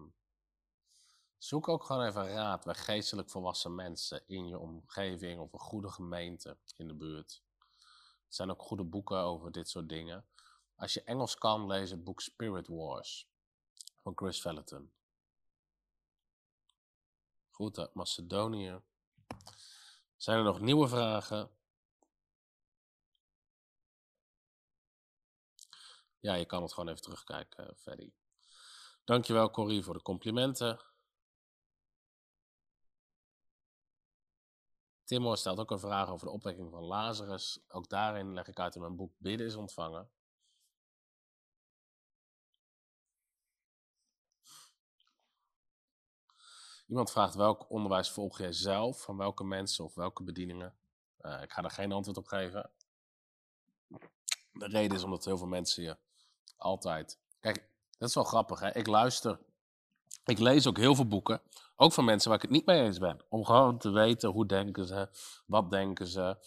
Zoek ook gewoon even raad bij geestelijk volwassen mensen in je omgeving of een goede gemeente in de buurt. Er zijn ook goede boeken over dit soort dingen. Als je Engels kan, lees het boek Spirit Wars van Chris Vallotton. Goed Macedonië. Zijn er nog nieuwe vragen? Ja, je kan het gewoon even terugkijken, Freddy. Dankjewel Corrie voor de complimenten. Timor stelt ook een vraag over de opwekking van Lazarus. Ook daarin leg ik uit in mijn boek Bidden is ontvangen. Iemand vraagt welk onderwijs volg jij zelf, van welke mensen of welke bedieningen. Uh, ik ga daar geen antwoord op geven. De reden is omdat heel veel mensen je altijd. Kijk, dat is wel grappig. Hè? Ik luister ik lees ook heel veel boeken, ook van mensen waar ik het niet mee eens ben. Om gewoon te weten hoe denken ze, wat denken ze,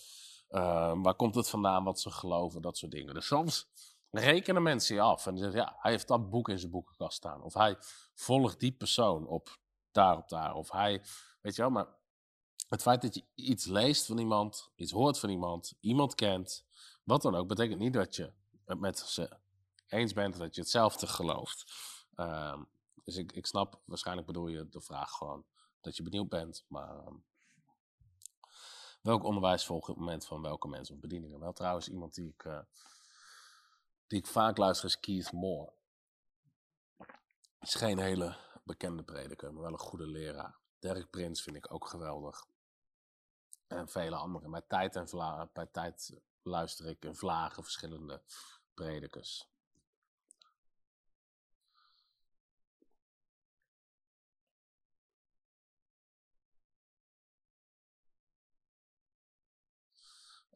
uh, waar komt het vandaan, wat ze geloven, dat soort dingen. Dus soms rekenen mensen je af en zeggen, ja, hij heeft dat boek in zijn boekenkast staan. Of hij volgt die persoon op daar op daar. Of hij, weet je wel, maar het feit dat je iets leest van iemand, iets hoort van iemand, iemand kent, wat dan ook, betekent niet dat je het met ze eens bent, dat je hetzelfde gelooft. Uh, dus ik, snap, waarschijnlijk bedoel je de vraag gewoon dat je benieuwd bent. Maar ehm, welk onderwijs volg je op het moment van welke mensen of bedieningen? Wel trouwens, iemand die ik, uh, die ik vaak luister is Keith Moore. Is geen hele bekende prediker, maar wel een goede leraar. Derek Prins vind ik ook geweldig. En vele anderen. Bij tijd, en bij tijd luister ik in vlagen verschillende predikers.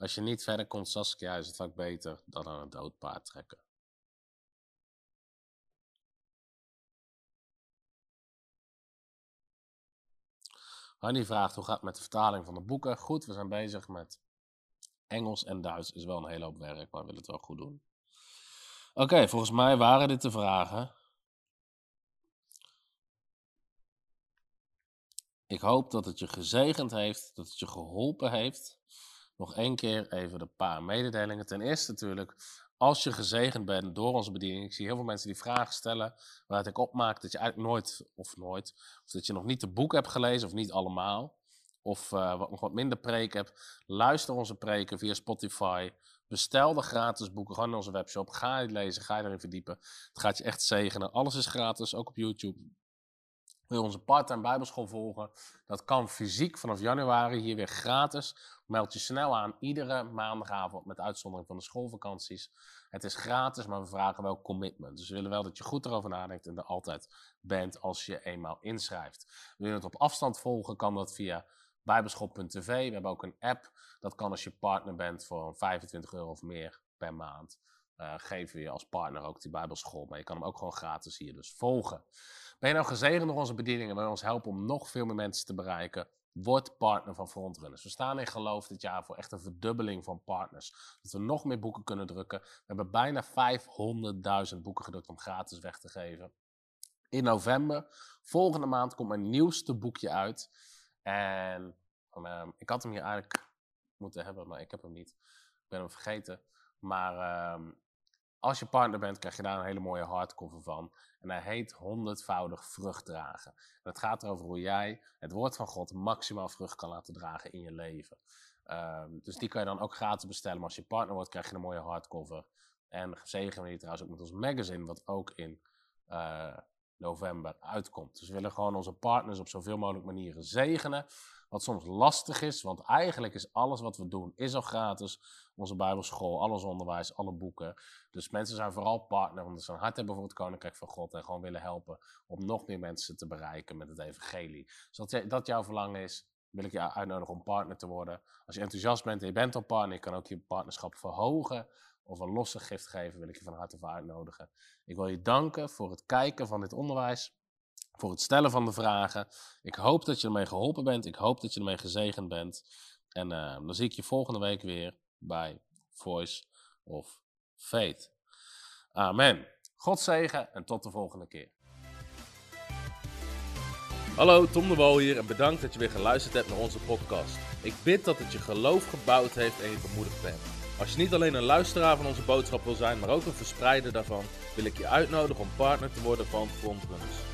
Als je niet verder komt, Saskia, is het vaak beter dan aan een dood paard trekken. Hanny vraagt hoe gaat het met de vertaling van de boeken. Goed, we zijn bezig met Engels en Duits. Is wel een hele hoop werk, maar we willen het wel goed doen. Oké, volgens mij waren dit de vragen. Ik hoop dat het je gezegend heeft, dat het je geholpen heeft. Nog één keer even de paar mededelingen. Ten eerste natuurlijk, als je gezegend bent door onze bediening. Ik zie heel veel mensen die vragen stellen waaruit ik opmaak dat je eigenlijk nooit, of nooit, of dat je nog niet de boek hebt gelezen of niet allemaal. Of uh, wat, nog wat minder preek hebt. Luister onze preken via Spotify. Bestel de gratis boeken gewoon in onze webshop. Ga je lezen, ga je erin verdiepen. Het gaat je echt zegenen. Alles is gratis, ook op YouTube. Wil je onze part-time bijbelschool volgen? Dat kan fysiek vanaf januari hier weer gratis. Meld je snel aan, iedere maandagavond met uitzondering van de schoolvakanties. Het is gratis, maar we vragen wel commitment. Dus we willen wel dat je goed erover nadenkt en er altijd bent als je eenmaal inschrijft. Wil je het op afstand volgen, kan dat via bijbelschool.tv. We hebben ook een app. Dat kan als je partner bent voor 25 euro of meer per maand. Uh, geven we je als partner ook die bijbelschool. Maar je kan hem ook gewoon gratis hier dus volgen. Ben je nou gezegend door onze bedieningen? Je ons helpen om nog veel meer mensen te bereiken? Word partner van Frontrunners. We staan in geloof dit jaar voor echt een verdubbeling van partners. Dat we nog meer boeken kunnen drukken. We hebben bijna 500.000 boeken gedrukt om gratis weg te geven. In november, volgende maand, komt mijn nieuwste boekje uit. En uh, ik had hem hier eigenlijk moeten hebben, maar ik heb hem niet. Ik ben hem vergeten. Maar uh, als je partner bent, krijg je daar een hele mooie hardcover van. En hij heet honderdvoudig vrucht dragen. En het gaat erover hoe jij het woord van God maximaal vrucht kan laten dragen in je leven. Um, dus die kan je dan ook gratis bestellen. Maar als je partner wordt, krijg je een mooie hardcover. En zegenen we die trouwens ook met ons magazine, wat ook in uh, november uitkomt. Dus we willen gewoon onze partners op zoveel mogelijk manieren zegenen. Wat soms lastig is, want eigenlijk is alles wat we doen is al gratis. Onze Bijbelschool, alles onderwijs, alle boeken. Dus mensen zijn vooral partner, omdat ze een hart hebben voor het Koninkrijk van God. En gewoon willen helpen om nog meer mensen te bereiken met het evangelie. Dus dat, dat jouw verlangen is, wil ik je uitnodigen om partner te worden. Als je enthousiast bent en je bent al partner, je kan ook je partnerschap verhogen of een losse gift geven, wil ik je van harte voor uitnodigen. Ik wil je danken voor het kijken van dit onderwijs voor het stellen van de vragen. Ik hoop dat je ermee geholpen bent. Ik hoop dat je ermee gezegend bent. En uh, dan zie ik je volgende week weer bij Voice of Faith. Amen. God zegen en tot de volgende keer. Hallo, Tom de Wol hier en bedankt dat je weer geluisterd hebt naar onze podcast. Ik bid dat het je geloof gebouwd heeft en je bemoedigd bent. Als je niet alleen een luisteraar van onze boodschap wil zijn, maar ook een verspreider daarvan, wil ik je uitnodigen om partner te worden van Frontrunners.